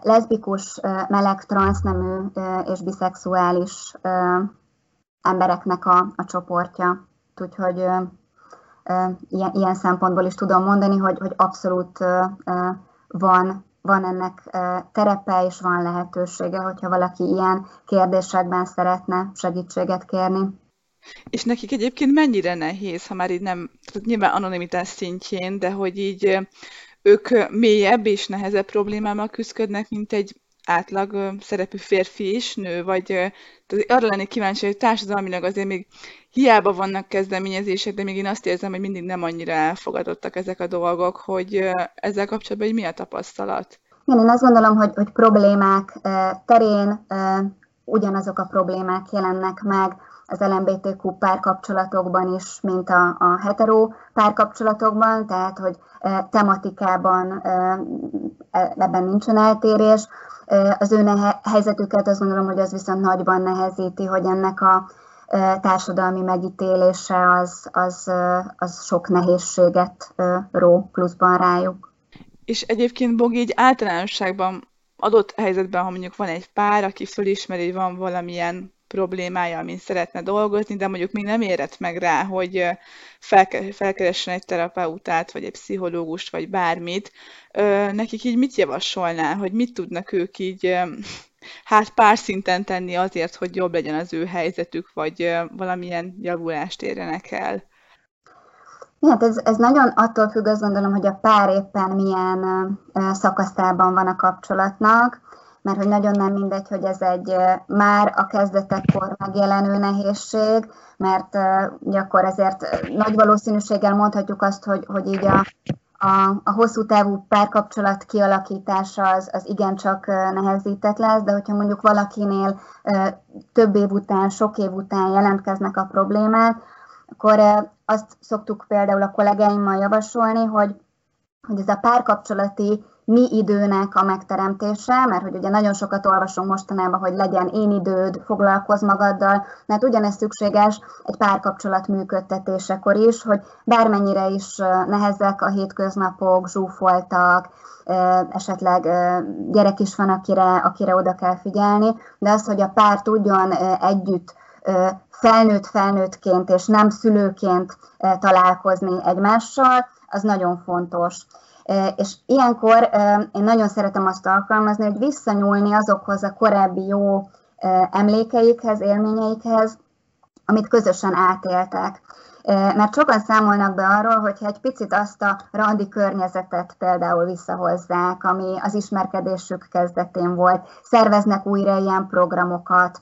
leszbikus, meleg, transznemű és biszexuális embereknek a, a csoportja úgyhogy ilyen, ilyen szempontból is tudom mondani, hogy, hogy abszolút van, van ennek terepe és van lehetősége, hogyha valaki ilyen kérdésekben szeretne segítséget kérni. És nekik egyébként mennyire nehéz, ha már így nem, nyilván anonimitás szintjén, de hogy így ők mélyebb és nehezebb problémával küzdködnek, mint egy átlag szerepű férfi is, nő, vagy tehát arra lennék kíváncsi, hogy társadalmilag azért még hiába vannak kezdeményezések, de még én azt érzem, hogy mindig nem annyira elfogadottak ezek a dolgok, hogy ezzel kapcsolatban hogy mi a tapasztalat? Igen, én azt gondolom, hogy, hogy problémák terén ugyanazok a problémák jelennek meg az LMBTQ párkapcsolatokban is, mint a, a hetero párkapcsolatokban, tehát hogy tematikában e, ebben nincsen eltérés. Az ő helyzetüket azt gondolom, hogy az viszont nagyban nehezíti, hogy ennek a társadalmi megítélése az, az, az sok nehézséget ró pluszban rájuk. És egyébként Bogi így általánosságban adott helyzetben, ha mondjuk van egy pár, aki fölismeri, hogy van valamilyen problémája, amin szeretne dolgozni, de mondjuk még nem érett meg rá, hogy felkeressen egy terapeutát, vagy egy pszichológust, vagy bármit. Nekik így mit javasolná, hogy mit tudnak ők így hát pár szinten tenni azért, hogy jobb legyen az ő helyzetük, vagy valamilyen javulást érjenek el? Hát ez, ez nagyon attól függ, azt gondolom, hogy a pár éppen milyen szakaszában van a kapcsolatnak, mert hogy nagyon nem mindegy, hogy ez egy már a kezdetekkor megjelenő nehézség, mert ugye akkor ezért nagy valószínűséggel mondhatjuk azt, hogy, hogy így a a, a hosszú távú párkapcsolat kialakítása az, az igencsak nehezített lesz, de hogyha mondjuk valakinél több év után, sok év után jelentkeznek a problémák, akkor azt szoktuk például a kollégáimmal javasolni, hogy, hogy ez a párkapcsolati mi időnek a megteremtése, mert hogy ugye nagyon sokat olvasunk mostanában, hogy legyen én időd, foglalkozz magaddal, mert ugyanezt szükséges egy párkapcsolat működtetésekor is, hogy bármennyire is nehezek a hétköznapok, zsúfoltak, esetleg gyerek is van, akire, akire oda kell figyelni, de az, hogy a pár tudjon együtt felnőtt felnőttként és nem szülőként találkozni egymással, az nagyon fontos. És ilyenkor én nagyon szeretem azt alkalmazni, hogy visszanyúlni azokhoz a korábbi jó emlékeikhez, élményeikhez, amit közösen átéltek. Mert sokan számolnak be arról, hogyha egy picit azt a randi környezetet például visszahozzák, ami az ismerkedésük kezdetén volt, szerveznek újra ilyen programokat,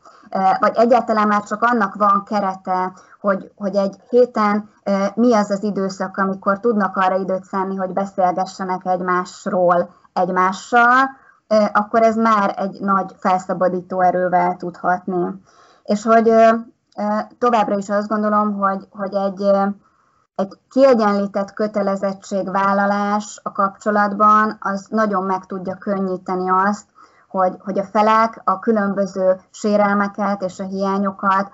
vagy egyáltalán már csak annak van kerete, hogy, hogy egy héten mi az az időszak, amikor tudnak arra időt szenni, hogy beszélgessenek egymásról egymással, akkor ez már egy nagy felszabadító erővel tudhatni. És hogy továbbra is azt gondolom, hogy, hogy egy, egy kiegyenlített kötelezettségvállalás a kapcsolatban az nagyon meg tudja könnyíteni azt, hogy, hogy a felek a különböző sérelmeket és a hiányokat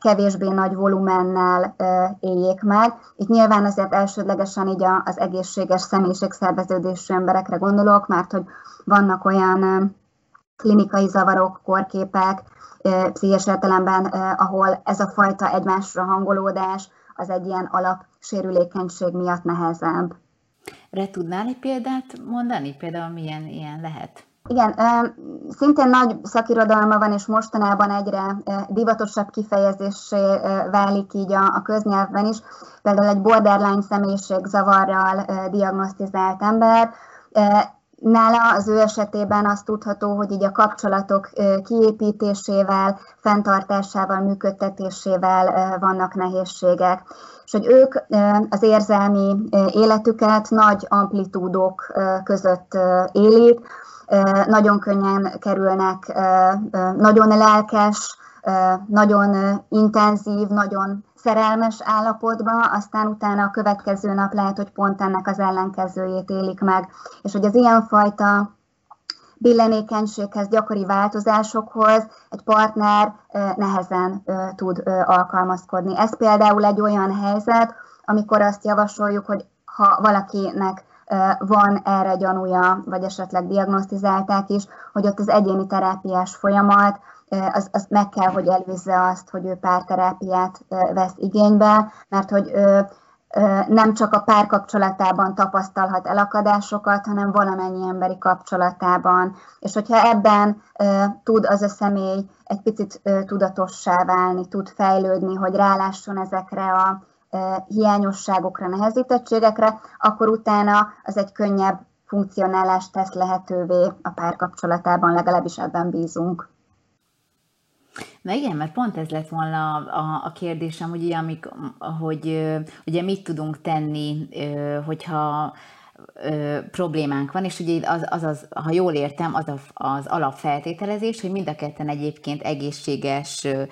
kevésbé nagy volumennel éljék meg. Itt nyilván azért elsődlegesen így az egészséges személyiségszerveződésű emberekre gondolok, mert hogy vannak olyan klinikai zavarok, korképek, pszichés értelemben, ahol ez a fajta egymásra hangolódás az egy ilyen alapsérülékenység miatt nehezebb. Re tudnál egy példát mondani? Például milyen ilyen lehet? Igen, szintén nagy szakirodalma van, és mostanában egyre divatosabb kifejezésé válik így a, a köznyelvben is. Például egy borderline személyiség zavarral diagnosztizált ember. Nála az ő esetében azt tudható, hogy így a kapcsolatok kiépítésével, fenntartásával, működtetésével vannak nehézségek. És hogy ők az érzelmi életüket nagy amplitúdok között élik, nagyon könnyen kerülnek, nagyon lelkes, nagyon intenzív, nagyon szerelmes állapotba, aztán utána a következő nap lehet, hogy pont ennek az ellenkezőjét élik meg. És hogy az ilyenfajta billenékenységhez, gyakori változásokhoz egy partner nehezen tud alkalmazkodni. Ez például egy olyan helyzet, amikor azt javasoljuk, hogy ha valakinek van erre gyanúja, vagy esetleg diagnosztizálták is, hogy ott az egyéni terápiás folyamat, az, az meg kell, hogy előzze azt, hogy ő párterápiát vesz igénybe, mert hogy nem csak a párkapcsolatában tapasztalhat elakadásokat, hanem valamennyi emberi kapcsolatában. És hogyha ebben tud az a személy egy picit tudatossá válni, tud fejlődni, hogy rálásson ezekre a hiányosságokra, nehezítettségekre, akkor utána az egy könnyebb funkcionálást tesz lehetővé a párkapcsolatában, legalábbis ebben bízunk. Na igen, mert pont ez lett volna a, a, a kérdésem, hogy, amik, hogy ugye mit tudunk tenni, hogyha ö, problémánk van, és ugye az, az, az, ha jól értem, az a, az alapfeltételezés, hogy mind a ketten egyébként egészséges ö,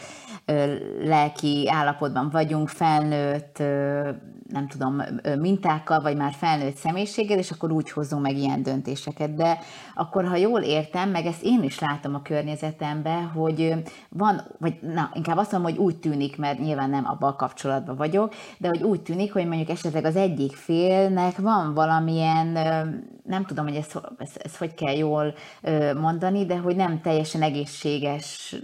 ö, lelki állapotban vagyunk, felnőtt, ö, nem tudom, mintákkal, vagy már felnőtt személyiséggel, és akkor úgy hozunk meg ilyen döntéseket. De akkor, ha jól értem, meg ezt én is látom a környezetemben, hogy van, vagy na, inkább azt mondom, hogy úgy tűnik, mert nyilván nem abban a kapcsolatban vagyok, de hogy úgy tűnik, hogy mondjuk esetleg az egyik félnek van valamilyen, nem tudom, hogy ezt, ezt, ezt hogy kell jól mondani, de hogy nem teljesen egészséges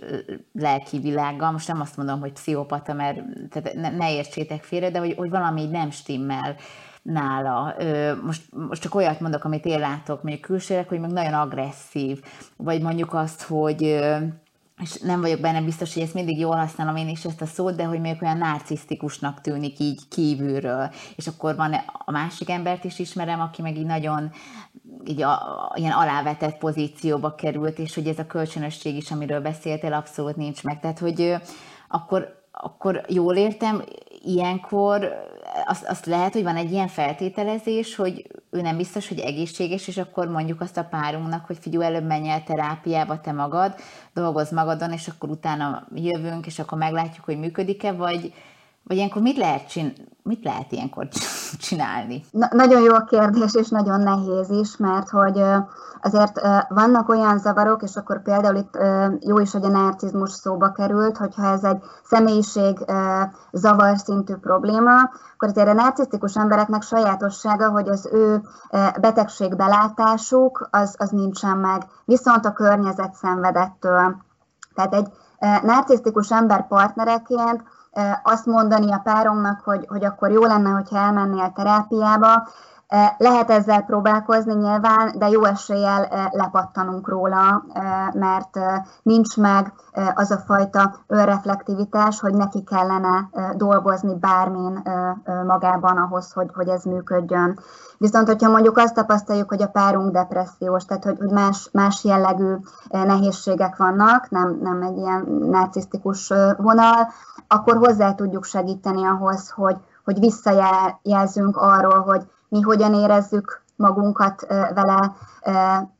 lelki világgal, most nem azt mondom, hogy pszichopata, mert tehát ne, ne értsétek félre, de hogy, hogy valami nem stimmel nála. Most, most csak olyat mondok, amit én látok, mondjuk külsőleg, hogy meg nagyon agresszív, vagy mondjuk azt, hogy és nem vagyok benne biztos, hogy ezt mindig jól használom én is ezt a szót, de hogy még olyan narcisztikusnak tűnik így kívülről. És akkor van a másik embert is ismerem, aki meg így nagyon így a, a, ilyen alávetett pozícióba került, és hogy ez a kölcsönösség is, amiről beszéltél, abszolút nincs meg. Tehát, hogy akkor, akkor jól értem, ilyenkor azt, azt lehet, hogy van egy ilyen feltételezés, hogy ő nem biztos, hogy egészséges, és akkor mondjuk azt a párunknak, hogy figyelj, előbb menj el terápiába te magad, dolgozz magadon, és akkor utána jövünk, és akkor meglátjuk, hogy működik-e, vagy, Vagy ilyenkor mit lehet, csin- mit lehet ilyenkor [LAUGHS] csinálni? Na, nagyon jó a kérdés, és nagyon nehéz is, mert hogy azért vannak olyan zavarok, és akkor például itt jó is, hogy a narcizmus szóba került, hogyha ez egy személyiség zavar szintű probléma, akkor azért a narcisztikus embereknek sajátossága, hogy az ő betegségbelátásuk az, az nincsen meg, viszont a környezet szenvedettől. Tehát egy narcisztikus ember partnereként azt mondani a páromnak, hogy, hogy akkor jó lenne, hogyha elmennél terápiába, lehet ezzel próbálkozni nyilván, de jó eséllyel lepattanunk róla, mert nincs meg az a fajta önreflektivitás, hogy neki kellene dolgozni bármin magában ahhoz, hogy, hogy ez működjön. Viszont, hogyha mondjuk azt tapasztaljuk, hogy a párunk depressziós, tehát hogy, más, más jellegű nehézségek vannak, nem, nem egy ilyen narcisztikus vonal, akkor hozzá tudjuk segíteni ahhoz, hogy, hogy visszajelzünk arról, hogy mi hogyan érezzük magunkat vele,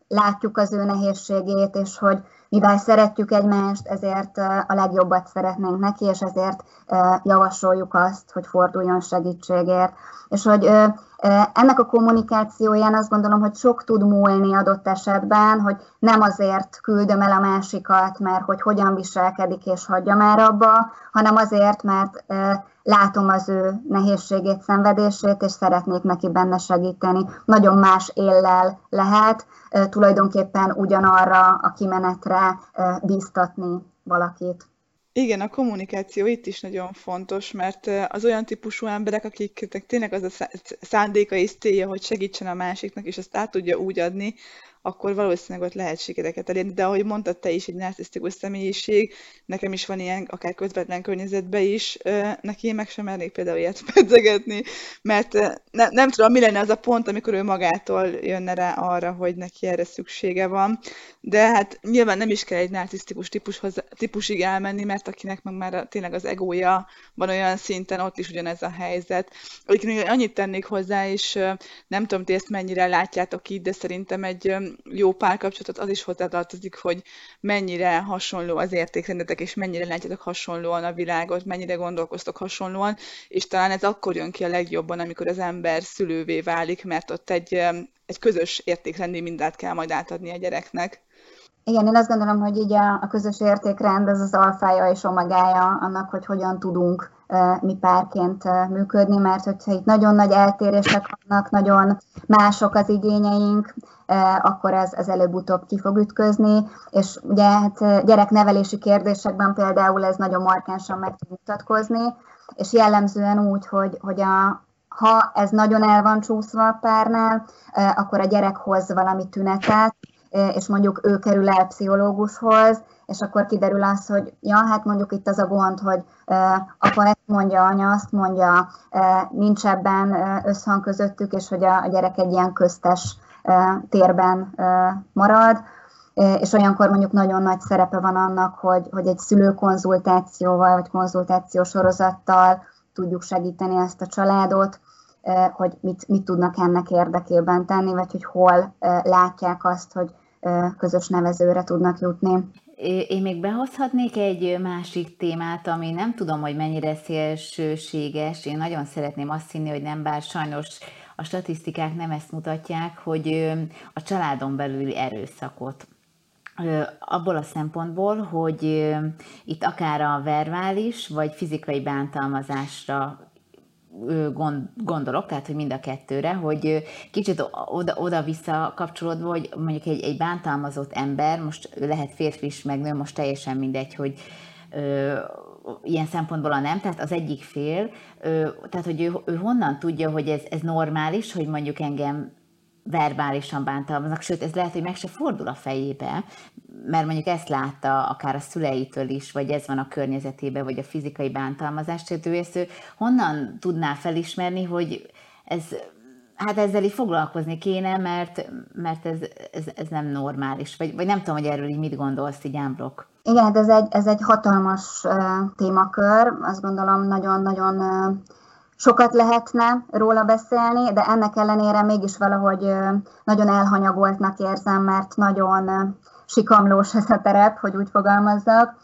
látjuk az ő nehézségét, és hogy mivel szeretjük egymást, ezért a legjobbat szeretnénk neki, és ezért javasoljuk azt, hogy forduljon segítségért. És hogy ennek a kommunikációján azt gondolom, hogy sok tud múlni adott esetben, hogy nem azért küldöm el a másikat, mert hogy hogyan viselkedik és hagyja már abba, hanem azért, mert látom az ő nehézségét, szenvedését, és szeretnék neki benne segíteni. Nagyon más éllel lehet tulajdonképpen ugyanarra a kimenetre bíztatni valakit. Igen, a kommunikáció itt is nagyon fontos, mert az olyan típusú emberek, akiknek tényleg az a szándéka és célja, hogy segítsen a másiknak, és ezt át tudja úgy adni, akkor valószínűleg ott lehet sikereket elérni. De ahogy mondtad te is, egy narcisztikus személyiség, nekem is van ilyen, akár közvetlen környezetben is, neki én meg sem mernék például ilyet pedzegetni, mert ne, nem tudom, mi lenne az a pont, amikor ő magától jönne rá arra, hogy neki erre szüksége van. De hát nyilván nem is kell egy narcisztikus típushoz, típusig elmenni, mert akinek meg már tényleg az egója van olyan szinten, ott is ugyanez a helyzet. Egyébként annyit tennék hozzá, és nem tudom, ti ezt mennyire látjátok így, de szerintem egy jó párkapcsolatot az is hozzátartozik, hogy mennyire hasonló az értékrendetek, és mennyire látjátok hasonlóan a világot, mennyire gondolkoztok hasonlóan, és talán ez akkor jön ki a legjobban, amikor az ember szülővé válik, mert ott egy, egy közös értékrendi mindent kell majd átadni a gyereknek. Igen, én azt gondolom, hogy így a, a közös értékrend az az alfája és omegája annak, hogy hogyan tudunk mi párként működni, mert hogyha itt nagyon nagy eltérések vannak, nagyon mások az igényeink, akkor ez, ez előbb-utóbb ki fog ütközni, és ugye hát gyereknevelési kérdésekben például ez nagyon markánsan meg tud mutatkozni, és jellemzően úgy, hogy, hogy a, ha ez nagyon el van csúszva a párnál, akkor a gyerek hoz valami tünetet, és mondjuk ő kerül el pszichológushoz, és akkor kiderül az, hogy ja, hát mondjuk itt az a gond, hogy apa ezt mondja, anya azt mondja, nincs ebben összhang közöttük, és hogy a gyerek egy ilyen köztes térben marad, és olyankor mondjuk nagyon nagy szerepe van annak, hogy, hogy egy szülőkonzultációval, vagy konzultáció sorozattal tudjuk segíteni ezt a családot, hogy mit, mit tudnak ennek érdekében tenni, vagy hogy hol látják azt, hogy közös nevezőre tudnak jutni. Én még behozhatnék egy másik témát, ami nem tudom, hogy mennyire szélsőséges. Én nagyon szeretném azt hinni, hogy nem, bár sajnos a statisztikák nem ezt mutatják, hogy a családon belüli erőszakot abból a szempontból, hogy itt akár a verbális vagy fizikai bántalmazásra gondolok, tehát hogy mind a kettőre, hogy kicsit oda-vissza kapcsolódva, hogy mondjuk egy, egy bántalmazott ember, most lehet férfi is, meg nő, most teljesen mindegy, hogy ö, ilyen szempontból a nem, tehát az egyik fél, ö, tehát hogy ő, ő honnan tudja, hogy ez, ez normális, hogy mondjuk engem verbálisan bántalmaznak, sőt, ez lehet, hogy meg se fordul a fejébe, mert mondjuk ezt látta akár a szüleitől is, vagy ez van a környezetében, vagy a fizikai bántalmazás, tehát ő ő honnan tudná felismerni, hogy ez, hát ezzel így foglalkozni kéne, mert, mert ez, ez, ez nem normális, vagy, vagy nem tudom, hogy erről így mit gondolsz, így Ámbrok. Igen, hát ez egy, ez egy hatalmas témakör, azt gondolom nagyon-nagyon sokat lehetne róla beszélni, de ennek ellenére mégis valahogy nagyon elhanyagoltnak érzem, mert nagyon sikamlós ez a terep, hogy úgy fogalmazzak.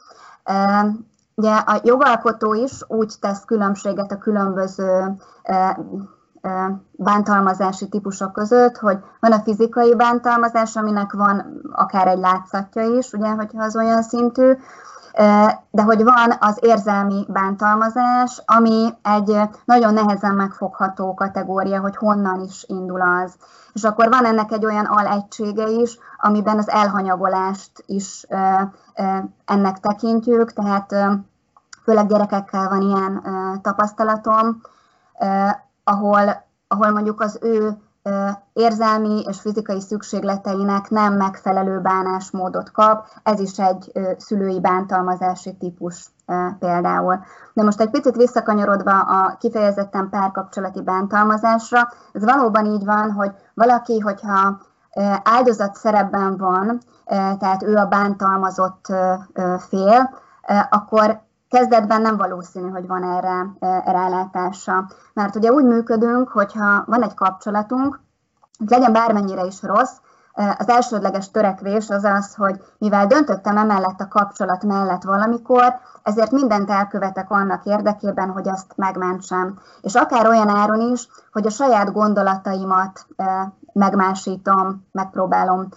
ugye a jogalkotó is úgy tesz különbséget a különböző bántalmazási típusok között, hogy van a fizikai bántalmazás, aminek van akár egy látszatja is, ugye, hogyha az olyan szintű, de hogy van az érzelmi bántalmazás, ami egy nagyon nehezen megfogható kategória, hogy honnan is indul az. És akkor van ennek egy olyan alegysége is, amiben az elhanyagolást is ennek tekintjük, tehát főleg gyerekekkel van ilyen tapasztalatom, ahol, ahol mondjuk az ő érzelmi és fizikai szükségleteinek nem megfelelő bánásmódot kap. Ez is egy szülői bántalmazási típus például. De most egy picit visszakanyarodva a kifejezetten párkapcsolati bántalmazásra, ez valóban így van, hogy valaki, hogyha áldozat szerepben van, tehát ő a bántalmazott fél, akkor kezdetben nem valószínű, hogy van erre rálátása. Mert ugye úgy működünk, hogyha van egy kapcsolatunk, legyen bármennyire is rossz, az elsődleges törekvés az az, hogy mivel döntöttem emellett a kapcsolat mellett valamikor, ezért mindent elkövetek annak érdekében, hogy azt megmentsem. És akár olyan áron is, hogy a saját gondolataimat megmásítom, megpróbálom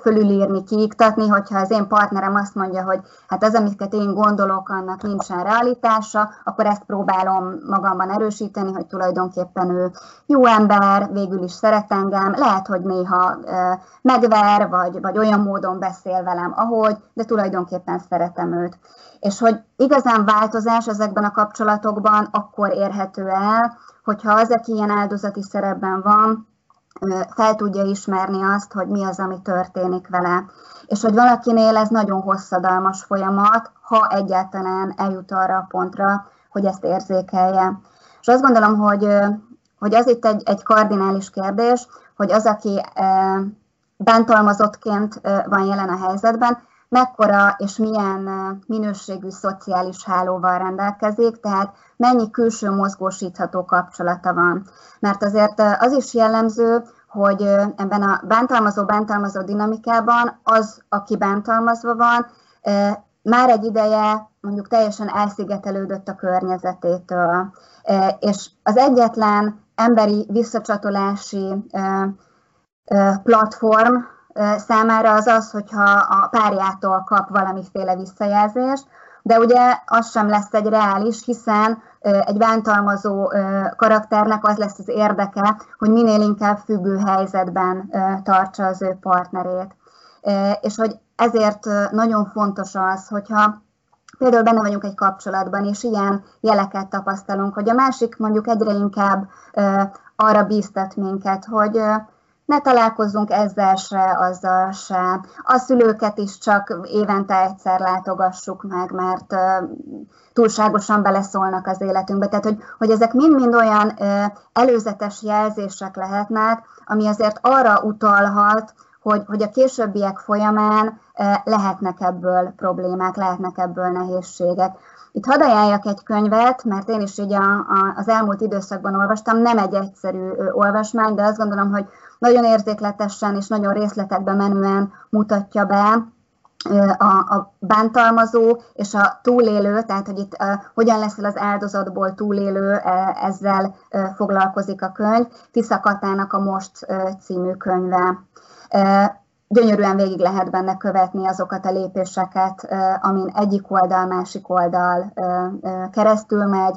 fölülírni, kiiktatni, hogyha az én partnerem azt mondja, hogy hát az, amiket én gondolok, annak nincsen realitása, akkor ezt próbálom magamban erősíteni, hogy tulajdonképpen ő jó ember, végül is szeret engem, lehet, hogy néha megver, vagy, vagy olyan módon beszél velem, ahogy, de tulajdonképpen szeretem őt. És hogy igazán változás ezekben a kapcsolatokban akkor érhető el, hogyha az, aki ilyen áldozati szerepben van, fel tudja ismerni azt, hogy mi az, ami történik vele. És hogy valakinél ez nagyon hosszadalmas folyamat, ha egyáltalán eljut arra a pontra, hogy ezt érzékelje. És azt gondolom, hogy, hogy az itt egy, egy kardinális kérdés, hogy az, aki bántalmazottként van jelen a helyzetben, mekkora és milyen minőségű szociális hálóval rendelkezik, tehát mennyi külső mozgósítható kapcsolata van. Mert azért az is jellemző, hogy ebben a bántalmazó-bántalmazó dinamikában az, aki bántalmazva van, már egy ideje mondjuk teljesen elszigetelődött a környezetétől. És az egyetlen emberi visszacsatolási platform számára az az, hogyha a párjától kap valamiféle visszajelzést, de ugye az sem lesz egy reális, hiszen egy bántalmazó karakternek az lesz az érdeke, hogy minél inkább függő helyzetben tartsa az ő partnerét. És hogy ezért nagyon fontos az, hogyha például benne vagyunk egy kapcsolatban, és ilyen jeleket tapasztalunk, hogy a másik mondjuk egyre inkább arra bíztat minket, hogy ne találkozzunk ezzel se, azzal se. A szülőket is csak évente egyszer látogassuk meg, mert túlságosan beleszólnak az életünkbe. Tehát, hogy, hogy ezek mind-mind olyan előzetes jelzések lehetnek, ami azért arra utalhat, hogy, hogy a későbbiek folyamán lehetnek ebből problémák, lehetnek ebből nehézségek. Itt hadd ajánljak egy könyvet, mert én is így a, a, az elmúlt időszakban olvastam, nem egy egyszerű olvasmány, de azt gondolom, hogy nagyon érzékletesen és nagyon részletekben menően mutatja be a, a bántalmazó és a túlélő, tehát hogy itt uh, hogyan leszel az áldozatból túlélő, uh, ezzel uh, foglalkozik a könyv, Tisza Katának a Most uh, című könyve. Uh, gyönyörűen végig lehet benne követni azokat a lépéseket, amin egyik oldal, másik oldal keresztül megy,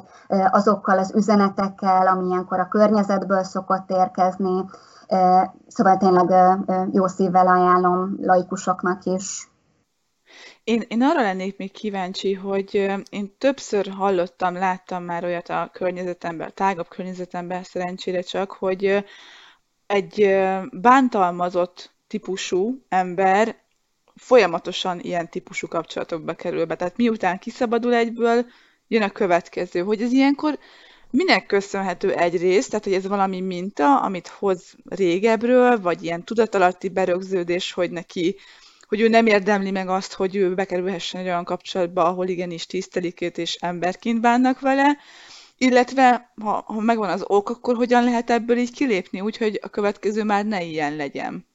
azokkal az üzenetekkel, ami ilyenkor a környezetből szokott érkezni, Szóval tényleg jó szívvel ajánlom laikusoknak is. Én, én arra lennék még kíváncsi, hogy én többször hallottam, láttam már olyat a környezetemben, a tágabb környezetemben, szerencsére csak, hogy egy bántalmazott típusú ember folyamatosan ilyen típusú kapcsolatokba kerül be. Tehát miután kiszabadul egyből, jön a következő, hogy ez ilyenkor Minek köszönhető egyrészt, tehát hogy ez valami minta, amit hoz régebről, vagy ilyen tudatalatti berögződés, hogy neki, hogy ő nem érdemli meg azt, hogy ő bekerülhessen egy olyan kapcsolatba, ahol igenis tisztelik őt és emberként bánnak vele, illetve ha, ha megvan az ok, akkor hogyan lehet ebből így kilépni, úgyhogy a következő már ne ilyen legyen.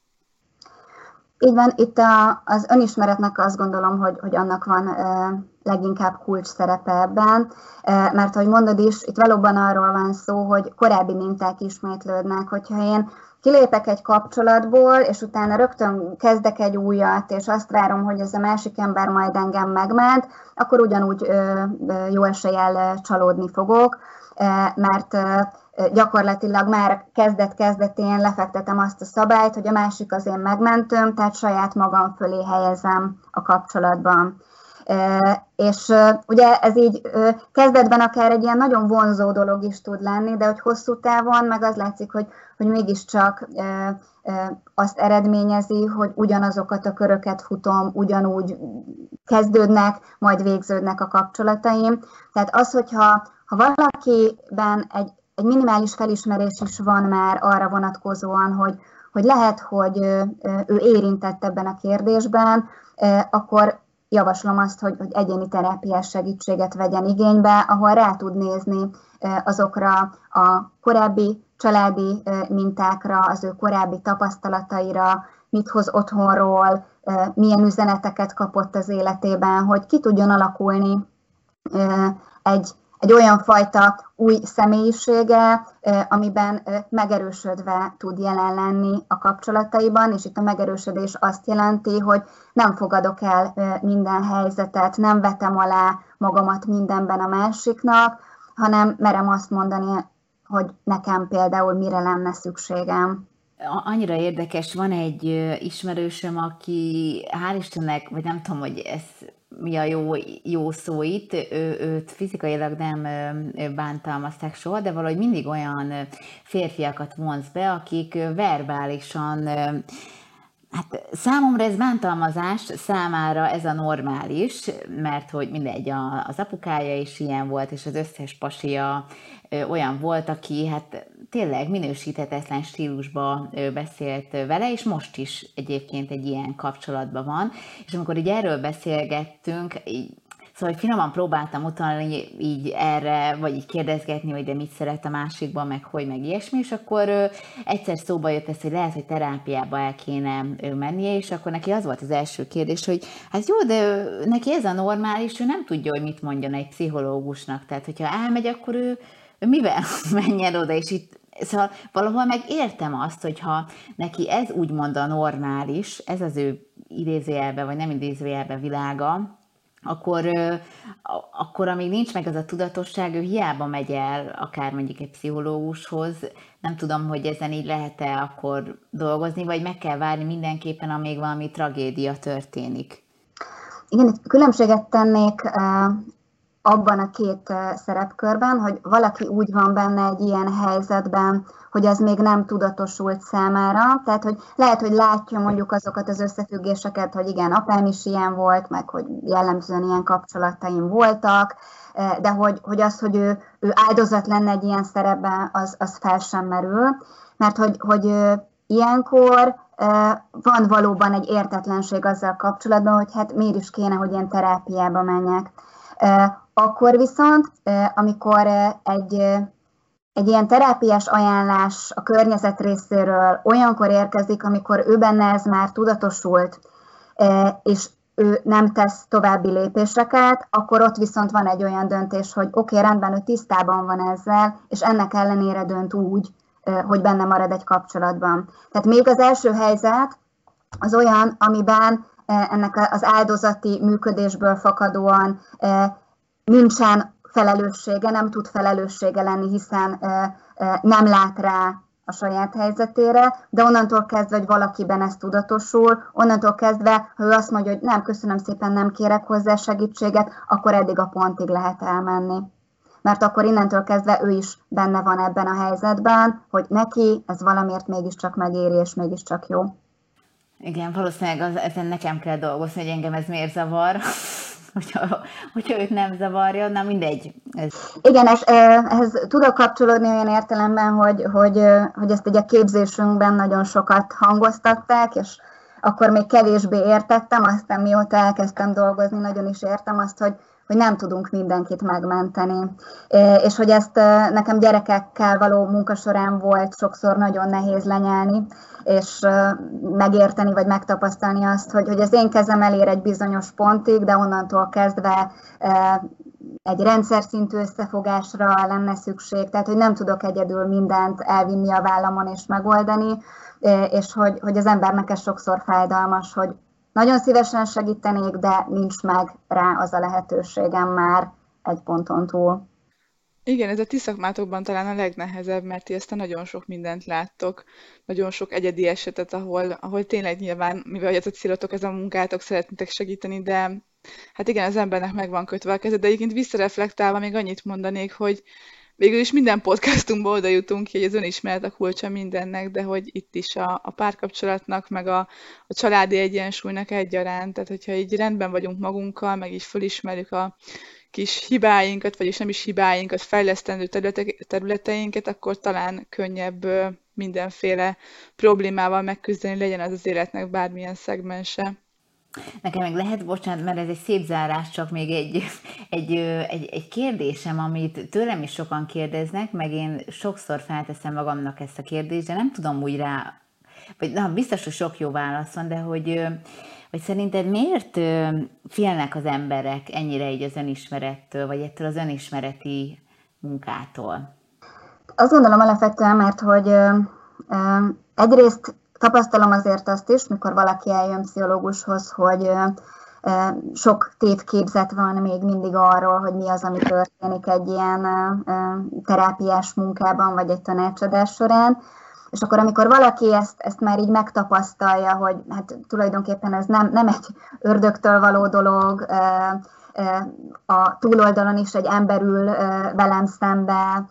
Így van, itt a, az önismeretnek azt gondolom, hogy, hogy annak van leginkább kulcs szerepe ebben, mert ahogy mondod is, itt valóban arról van szó, hogy korábbi minták ismétlődnek, hogyha én kilépek egy kapcsolatból, és utána rögtön kezdek egy újat, és azt várom, hogy ez a másik ember majd engem megment, akkor ugyanúgy jó eséllyel csalódni fogok, mert gyakorlatilag már kezdet-kezdetén lefektetem azt a szabályt, hogy a másik az én megmentőm, tehát saját magam fölé helyezem a kapcsolatban. És ugye ez így kezdetben akár egy ilyen nagyon vonzó dolog is tud lenni, de hogy hosszú távon meg az látszik, hogy, hogy mégiscsak azt eredményezi, hogy ugyanazokat a köröket futom, ugyanúgy kezdődnek, majd végződnek a kapcsolataim. Tehát az, hogyha ha valakiben egy, egy minimális felismerés is van már arra vonatkozóan, hogy, hogy lehet, hogy ő érintett ebben a kérdésben, akkor javaslom azt, hogy, hogy egyéni terápiás segítséget vegyen igénybe, ahol rá tud nézni azokra a korábbi családi mintákra, az ő korábbi tapasztalataira, mit hoz otthonról, milyen üzeneteket kapott az életében, hogy ki tudjon alakulni egy, egy olyan fajta új személyisége, amiben megerősödve tud jelen lenni a kapcsolataiban, és itt a megerősödés azt jelenti, hogy nem fogadok el minden helyzetet, nem vetem alá magamat mindenben a másiknak, hanem merem azt mondani, hogy nekem például mire lenne szükségem. Annyira érdekes, van egy ismerősöm, aki hál' Istennek, vagy nem tudom, hogy ez mi a jó, jó szó itt, ő, őt fizikailag nem bántalmazták soha, de valahogy mindig olyan férfiakat vonz be, akik verbálisan Hát számomra ez bántalmazás, számára ez a normális, mert hogy mindegy, a, az apukája is ilyen volt, és az összes pasia ö, olyan volt, aki hát tényleg minősíthetetlen stílusba beszélt vele, és most is egyébként egy ilyen kapcsolatban van. És amikor így erről beszélgettünk, így Szóval hogy finoman próbáltam utalni így erre, vagy így kérdezgetni, hogy de mit szeret a másikban, meg hogy, meg ilyesmi, és akkor ö, egyszer szóba jött ez, hogy lehet, hogy terápiába el kéne ő mennie, és akkor neki az volt az első kérdés, hogy hát jó, de neki ez a normális, ő nem tudja, hogy mit mondjon egy pszichológusnak, tehát hogyha elmegy, akkor ő, ő mivel [LAUGHS] menjen oda, és itt Szóval valahol meg értem azt, hogyha neki ez úgymond a normális, ez az ő idézőjelbe, vagy nem idézőjelbe világa, akkor, akkor amíg nincs meg az a tudatosság, ő hiába megy el akár mondjuk egy pszichológushoz, nem tudom, hogy ezen így lehet-e akkor dolgozni, vagy meg kell várni mindenképpen, amíg valami tragédia történik. Igen, különbséget tennék abban a két szerepkörben, hogy valaki úgy van benne egy ilyen helyzetben, hogy ez még nem tudatosult számára, tehát hogy lehet, hogy látja mondjuk azokat az összefüggéseket, hogy igen, apám is ilyen volt, meg hogy jellemzően ilyen kapcsolataim voltak, de hogy, hogy az, hogy ő, ő áldozat lenne egy ilyen szerepben, az, az fel sem merül, mert hogy, hogy ilyenkor van valóban egy értetlenség azzal kapcsolatban, hogy hát miért is kéne, hogy én terápiába menjek. Akkor viszont, amikor egy, egy ilyen terápiás ajánlás a környezet részéről olyankor érkezik, amikor ő benne ez már tudatosult, és ő nem tesz további lépéseket, akkor ott viszont van egy olyan döntés, hogy oké, okay, rendben, ő tisztában van ezzel, és ennek ellenére dönt úgy, hogy benne marad egy kapcsolatban. Tehát még az első helyzet az olyan, amiben ennek az áldozati működésből fakadóan nincsen felelőssége, nem tud felelőssége lenni, hiszen nem lát rá a saját helyzetére, de onnantól kezdve, hogy valakiben ez tudatosul, onnantól kezdve, ha ő azt mondja, hogy nem, köszönöm szépen, nem kérek hozzá segítséget, akkor eddig a pontig lehet elmenni. Mert akkor innentől kezdve ő is benne van ebben a helyzetben, hogy neki ez valamiért mégiscsak megéri, és mégiscsak jó. Igen, valószínűleg az, ezen nekem kell dolgozni, hogy engem ez miért zavar hogyha, hogyha őt nem zavarja, na mindegy. Ez. Igen, és ehhez tudok kapcsolódni olyan értelemben, hogy, hogy, hogy ezt egy a képzésünkben nagyon sokat hangoztatták, és akkor még kevésbé értettem, aztán mióta elkezdtem dolgozni, nagyon is értem azt, hogy hogy nem tudunk mindenkit megmenteni. És hogy ezt nekem gyerekekkel való munka során volt sokszor nagyon nehéz lenyelni, és megérteni, vagy megtapasztalni azt, hogy, hogy az én kezem elér egy bizonyos pontig, de onnantól kezdve egy rendszer szintű összefogásra lenne szükség, tehát hogy nem tudok egyedül mindent elvinni a vállamon és megoldani, és hogy, hogy az embernek ez sokszor fájdalmas, hogy nagyon szívesen segítenék, de nincs meg rá az a lehetőségem már egy ponton túl. Igen, ez a ti szakmátokban talán a legnehezebb, mert ti ezt a nagyon sok mindent láttok, nagyon sok egyedi esetet, ahol, ahol tényleg nyilván, mivel a célotok, ez a munkátok, szeretnétek segíteni, de hát igen, az embernek meg van kötve a keze, de egyébként visszareflektálva még annyit mondanék, hogy végül is minden podcastunkból oda jutunk hogy az önismeret a kulcsa mindennek, de hogy itt is a, a párkapcsolatnak, meg a, a családi egyensúlynak egyaránt, tehát hogyha így rendben vagyunk magunkkal, meg így fölismerjük a kis hibáinkat, vagyis nem is hibáinkat, fejlesztendő területeinket, akkor talán könnyebb mindenféle problémával megküzdeni, legyen az az életnek bármilyen szegmense. Nekem meg lehet, bocsánat, mert ez egy szép zárás, csak még egy, egy, egy, egy kérdésem, amit tőlem is sokan kérdeznek, meg én sokszor felteszem magamnak ezt a kérdést, de nem tudom úgy rá, vagy na, biztos, hogy sok jó válasz van, de hogy, hogy szerinted miért félnek az emberek ennyire így az önismerettől, vagy ettől az önismereti munkától? Azt gondolom alapvetően, mert hogy egyrészt Tapasztalom azért azt is, mikor valaki eljön pszichológushoz, hogy sok tévképzet van még mindig arról, hogy mi az, ami történik egy ilyen terápiás munkában, vagy egy tanácsadás során. És akkor, amikor valaki ezt, ezt már így megtapasztalja, hogy hát tulajdonképpen ez nem, nem egy ördögtől való dolog, a túloldalon is egy ember ül velem szembe,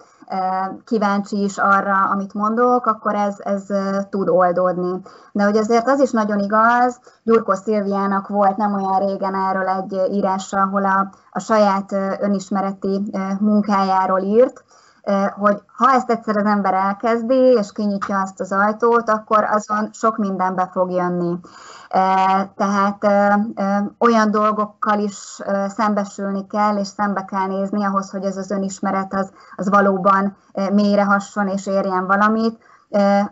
kíváncsi is arra, amit mondok, akkor ez, ez tud oldódni. De hogy azért az is nagyon igaz, Gyurkó Szilviának volt nem olyan régen erről egy írása, ahol a, a saját önismereti munkájáról írt, hogy ha ezt egyszer az ember elkezdi, és kinyitja azt az ajtót, akkor azon sok minden be fog jönni. Tehát olyan dolgokkal is szembesülni kell, és szembe kell nézni ahhoz, hogy ez az önismeret az, az valóban mélyre hasson és érjen valamit,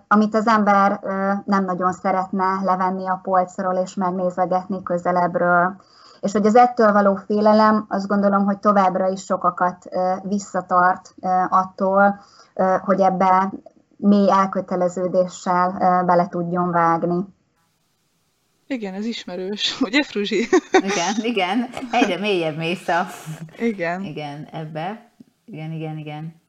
amit az ember nem nagyon szeretne levenni a polcról és megnézegetni közelebbről. És hogy az ettől való félelem, azt gondolom, hogy továbbra is sokakat visszatart attól, hogy ebbe mély elköteleződéssel bele tudjon vágni. Igen, ez ismerős. [LAUGHS] Ugye, Fruzsi? Igen, igen. Egyre mélyebb mész a... Igen. Igen, ebbe. Igen, igen, igen.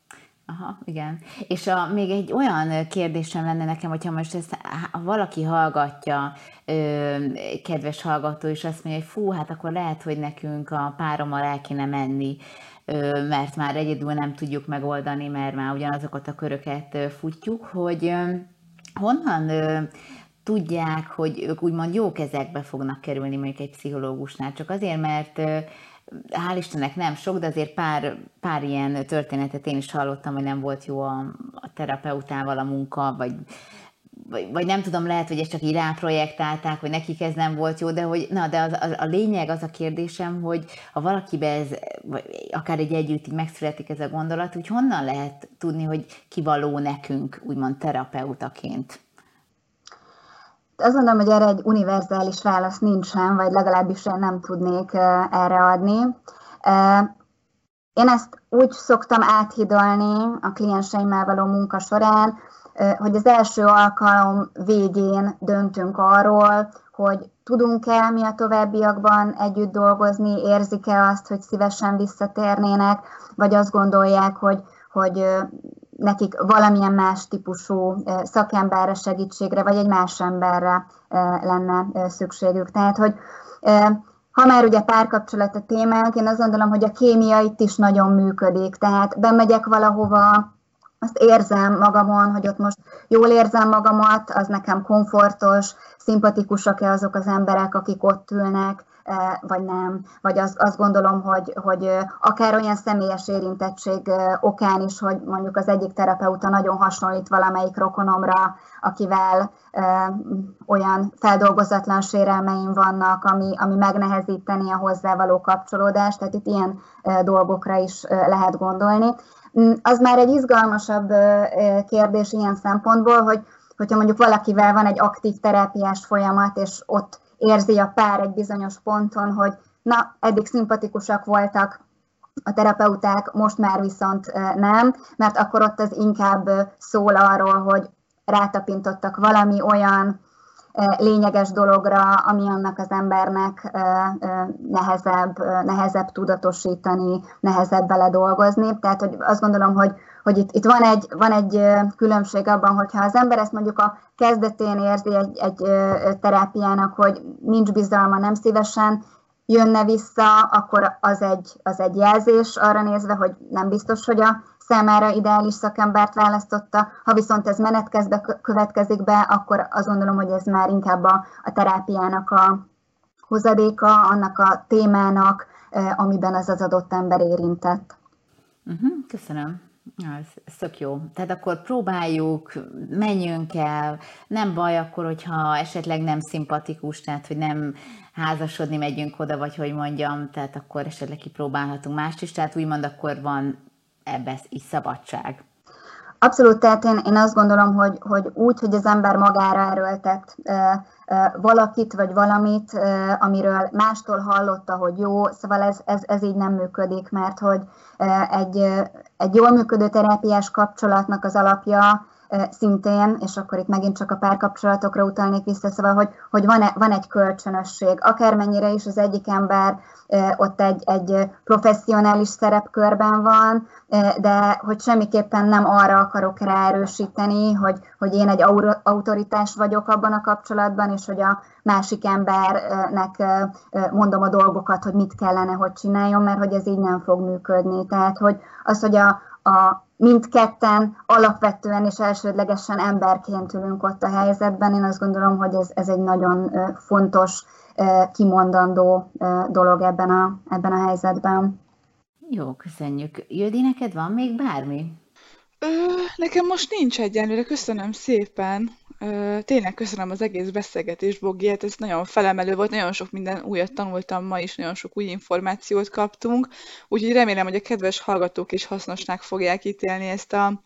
Aha, igen. És a, még egy olyan kérdésem lenne nekem, hogyha most ezt ha valaki hallgatja, ö, kedves hallgató, és azt mondja, hogy fú, hát akkor lehet, hogy nekünk a párommal el kéne menni, ö, mert már egyedül nem tudjuk megoldani, mert már ugyanazokat a köröket ö, futjuk, hogy ö, honnan ö, tudják, hogy ők úgymond jó kezekbe fognak kerülni mondjuk egy pszichológusnál, csak azért, mert hál' Istennek nem sok, de azért pár, pár ilyen történetet én is hallottam, hogy nem volt jó a, a terapeutával a munka, vagy, vagy, vagy nem tudom, lehet, hogy ezt csak így ráprojektálták, hogy nekik ez nem volt jó, de hogy, na, de az, az, a lényeg az a kérdésem, hogy ha valakibe ez, vagy akár egy együtt megszületik ez a gondolat, hogy honnan lehet tudni, hogy kivaló nekünk, úgymond terapeutaként? Azt gondolom, hogy erre egy univerzális válasz nincsen, vagy legalábbis én nem tudnék erre adni. Én ezt úgy szoktam áthidalni a klienseimmel való munka során, hogy az első alkalom végén döntünk arról, hogy tudunk-e mi a továbbiakban együtt dolgozni, érzik-e azt, hogy szívesen visszatérnének, vagy azt gondolják, hogy, hogy nekik valamilyen más típusú szakemberre, segítségre, vagy egy más emberre lenne szükségük. Tehát, hogy ha már ugye párkapcsolat a témánk, én azt gondolom, hogy a kémia itt is nagyon működik. Tehát bemegyek valahova, azt érzem magamon, hogy ott most jól érzem magamat, az nekem komfortos, szimpatikusak-e azok az emberek, akik ott ülnek, vagy nem. Vagy azt, azt gondolom, hogy, hogy akár olyan személyes érintettség okán is, hogy mondjuk az egyik terapeuta nagyon hasonlít valamelyik rokonomra, akivel olyan feldolgozatlan sérelmeim vannak, ami, ami megnehezíteni a hozzávaló kapcsolódást, tehát itt ilyen dolgokra is lehet gondolni. Mm, az már egy izgalmasabb kérdés ilyen szempontból, hogy hogyha mondjuk valakivel van egy aktív terápiás folyamat, és ott érzi a pár egy bizonyos ponton, hogy na, eddig szimpatikusak voltak a terapeuták, most már viszont nem, mert akkor ott az inkább szól arról, hogy rátapintottak valami olyan lényeges dologra, ami annak az embernek nehezebb, nehezebb tudatosítani, nehezebb bele dolgozni. Tehát hogy azt gondolom, hogy, hogy itt, itt van, egy, van egy különbség abban, hogyha az ember ezt mondjuk a kezdetén érzi egy, egy terápiának, hogy nincs bizalma, nem szívesen jönne vissza, akkor az egy, az egy jelzés arra nézve, hogy nem biztos, hogy a számára ideális szakembert választotta. Ha viszont ez menet kezdve következik be, akkor azt gondolom, hogy ez már inkább a, a terápiának a hozadéka, annak a témának, amiben az az adott ember érintett. Uh-huh, köszönöm. Ez, tök jó. Tehát akkor próbáljuk, menjünk el, nem baj akkor, hogyha esetleg nem szimpatikus, tehát hogy nem házasodni megyünk oda, vagy hogy mondjam, tehát akkor esetleg kipróbálhatunk mást is, tehát úgymond akkor van ebbe is szabadság. Abszolút, tehát én, én azt gondolom, hogy, hogy úgy, hogy az ember magára erőltet e, e, valakit vagy valamit, e, amiről mástól hallotta, hogy jó, szóval ez, ez, ez így nem működik, mert hogy e, egy, egy jól működő terápiás kapcsolatnak az alapja szintén, és akkor itt megint csak a párkapcsolatokra utalnék vissza, szóval, hogy, hogy van, van egy kölcsönösség. Akármennyire is az egyik ember ott egy, egy professzionális szerepkörben van, de hogy semmiképpen nem arra akarok ráerősíteni, hogy, hogy én egy autoritás vagyok abban a kapcsolatban, és hogy a másik embernek mondom a dolgokat, hogy mit kellene, hogy csináljon, mert hogy ez így nem fog működni. Tehát, hogy az, hogy a, a mindketten alapvetően és elsődlegesen emberként ülünk ott a helyzetben. Én azt gondolom, hogy ez, ez egy nagyon fontos, kimondandó dolog ebben a, ebben a helyzetben. Jó, köszönjük. Jödi, neked van még bármi? Ö, nekem most nincs egyenlőre, köszönöm szépen. Tényleg köszönöm az egész beszélgetést, Bogi, hát ez nagyon felemelő volt, nagyon sok minden újat tanultam ma is, nagyon sok új információt kaptunk, úgyhogy remélem, hogy a kedves hallgatók is hasznosnak fogják ítélni ezt, a,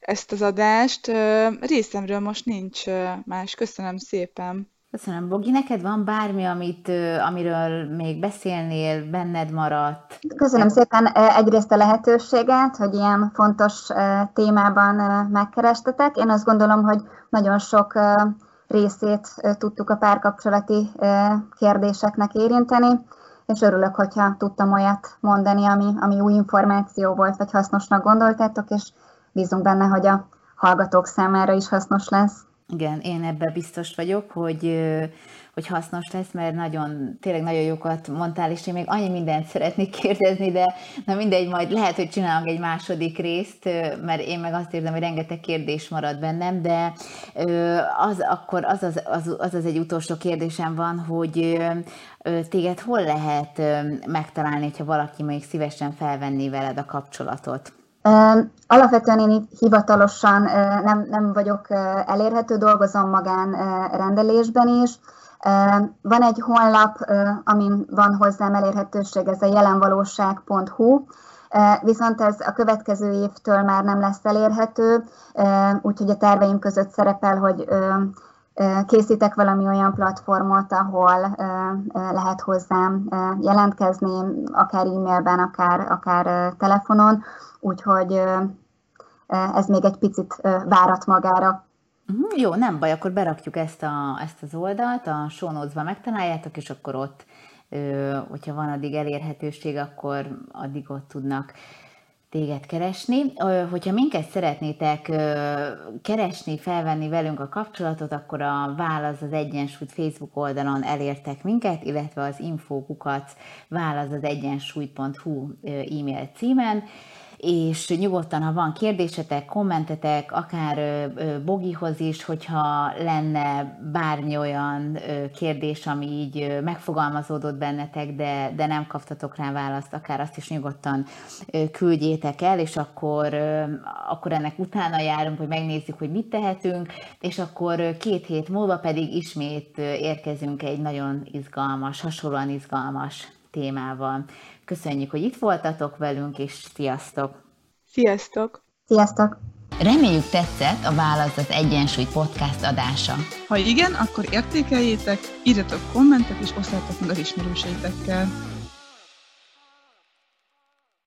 ezt az adást. Részemről most nincs más, köszönöm szépen. Köszönöm, Bogi. Neked van bármi, amit, amiről még beszélnél, benned maradt? Köszönöm szépen egyrészt a lehetőséget, hogy ilyen fontos témában megkerestetek. Én azt gondolom, hogy nagyon sok részét tudtuk a párkapcsolati kérdéseknek érinteni, és örülök, hogyha tudtam olyat mondani, ami, ami új információ volt, vagy hasznosnak gondoltátok, és bízunk benne, hogy a hallgatók számára is hasznos lesz. Igen, én ebben biztos vagyok, hogy, hogy hasznos lesz, mert nagyon, tényleg nagyon jókat mondtál, és én még annyi mindent szeretnék kérdezni, de na mindegy, majd lehet, hogy csinálunk egy második részt, mert én meg azt érzem, hogy rengeteg kérdés marad bennem, de az akkor az az, az, az, az egy utolsó kérdésem van, hogy téged hol lehet megtalálni, hogyha valaki még szívesen felvenné veled a kapcsolatot? Alapvetően én hivatalosan nem, nem vagyok elérhető, dolgozom magán rendelésben is. Van egy honlap, amin van hozzám elérhetőség, ez a jelenvalóság.hu, viszont ez a következő évtől már nem lesz elérhető, úgyhogy a terveim között szerepel, hogy készítek valami olyan platformot, ahol lehet hozzám jelentkezni, akár e-mailben, akár, akár telefonon, úgyhogy ez még egy picit várat magára. Uh-huh, jó, nem baj, akkor berakjuk ezt, a, ezt az oldalt, a show notes-ba megtaláljátok, és akkor ott, hogyha van addig elérhetőség, akkor addig ott tudnak téged keresni. Hogyha minket szeretnétek keresni, felvenni velünk a kapcsolatot, akkor a válasz az Egyensúlyt Facebook oldalon elértek minket, illetve az infókukat válasz az egyensúly.hu e-mail címen és nyugodtan, ha van kérdésetek, kommentetek, akár Bogihoz is, hogyha lenne bármi olyan kérdés, ami így megfogalmazódott bennetek, de, de nem kaptatok rá választ, akár azt is nyugodtan küldjétek el, és akkor, akkor ennek utána járunk, hogy megnézzük, hogy mit tehetünk, és akkor két hét múlva pedig ismét érkezünk egy nagyon izgalmas, hasonlóan izgalmas témával. Köszönjük, hogy itt voltatok velünk, és sziasztok! Sziasztok! Sziasztok! Reméljük tetszett a Válasz az Egyensúly podcast adása. Ha igen, akkor értékeljétek, írjatok kommentet és osszátok meg az ismerőseitekkel.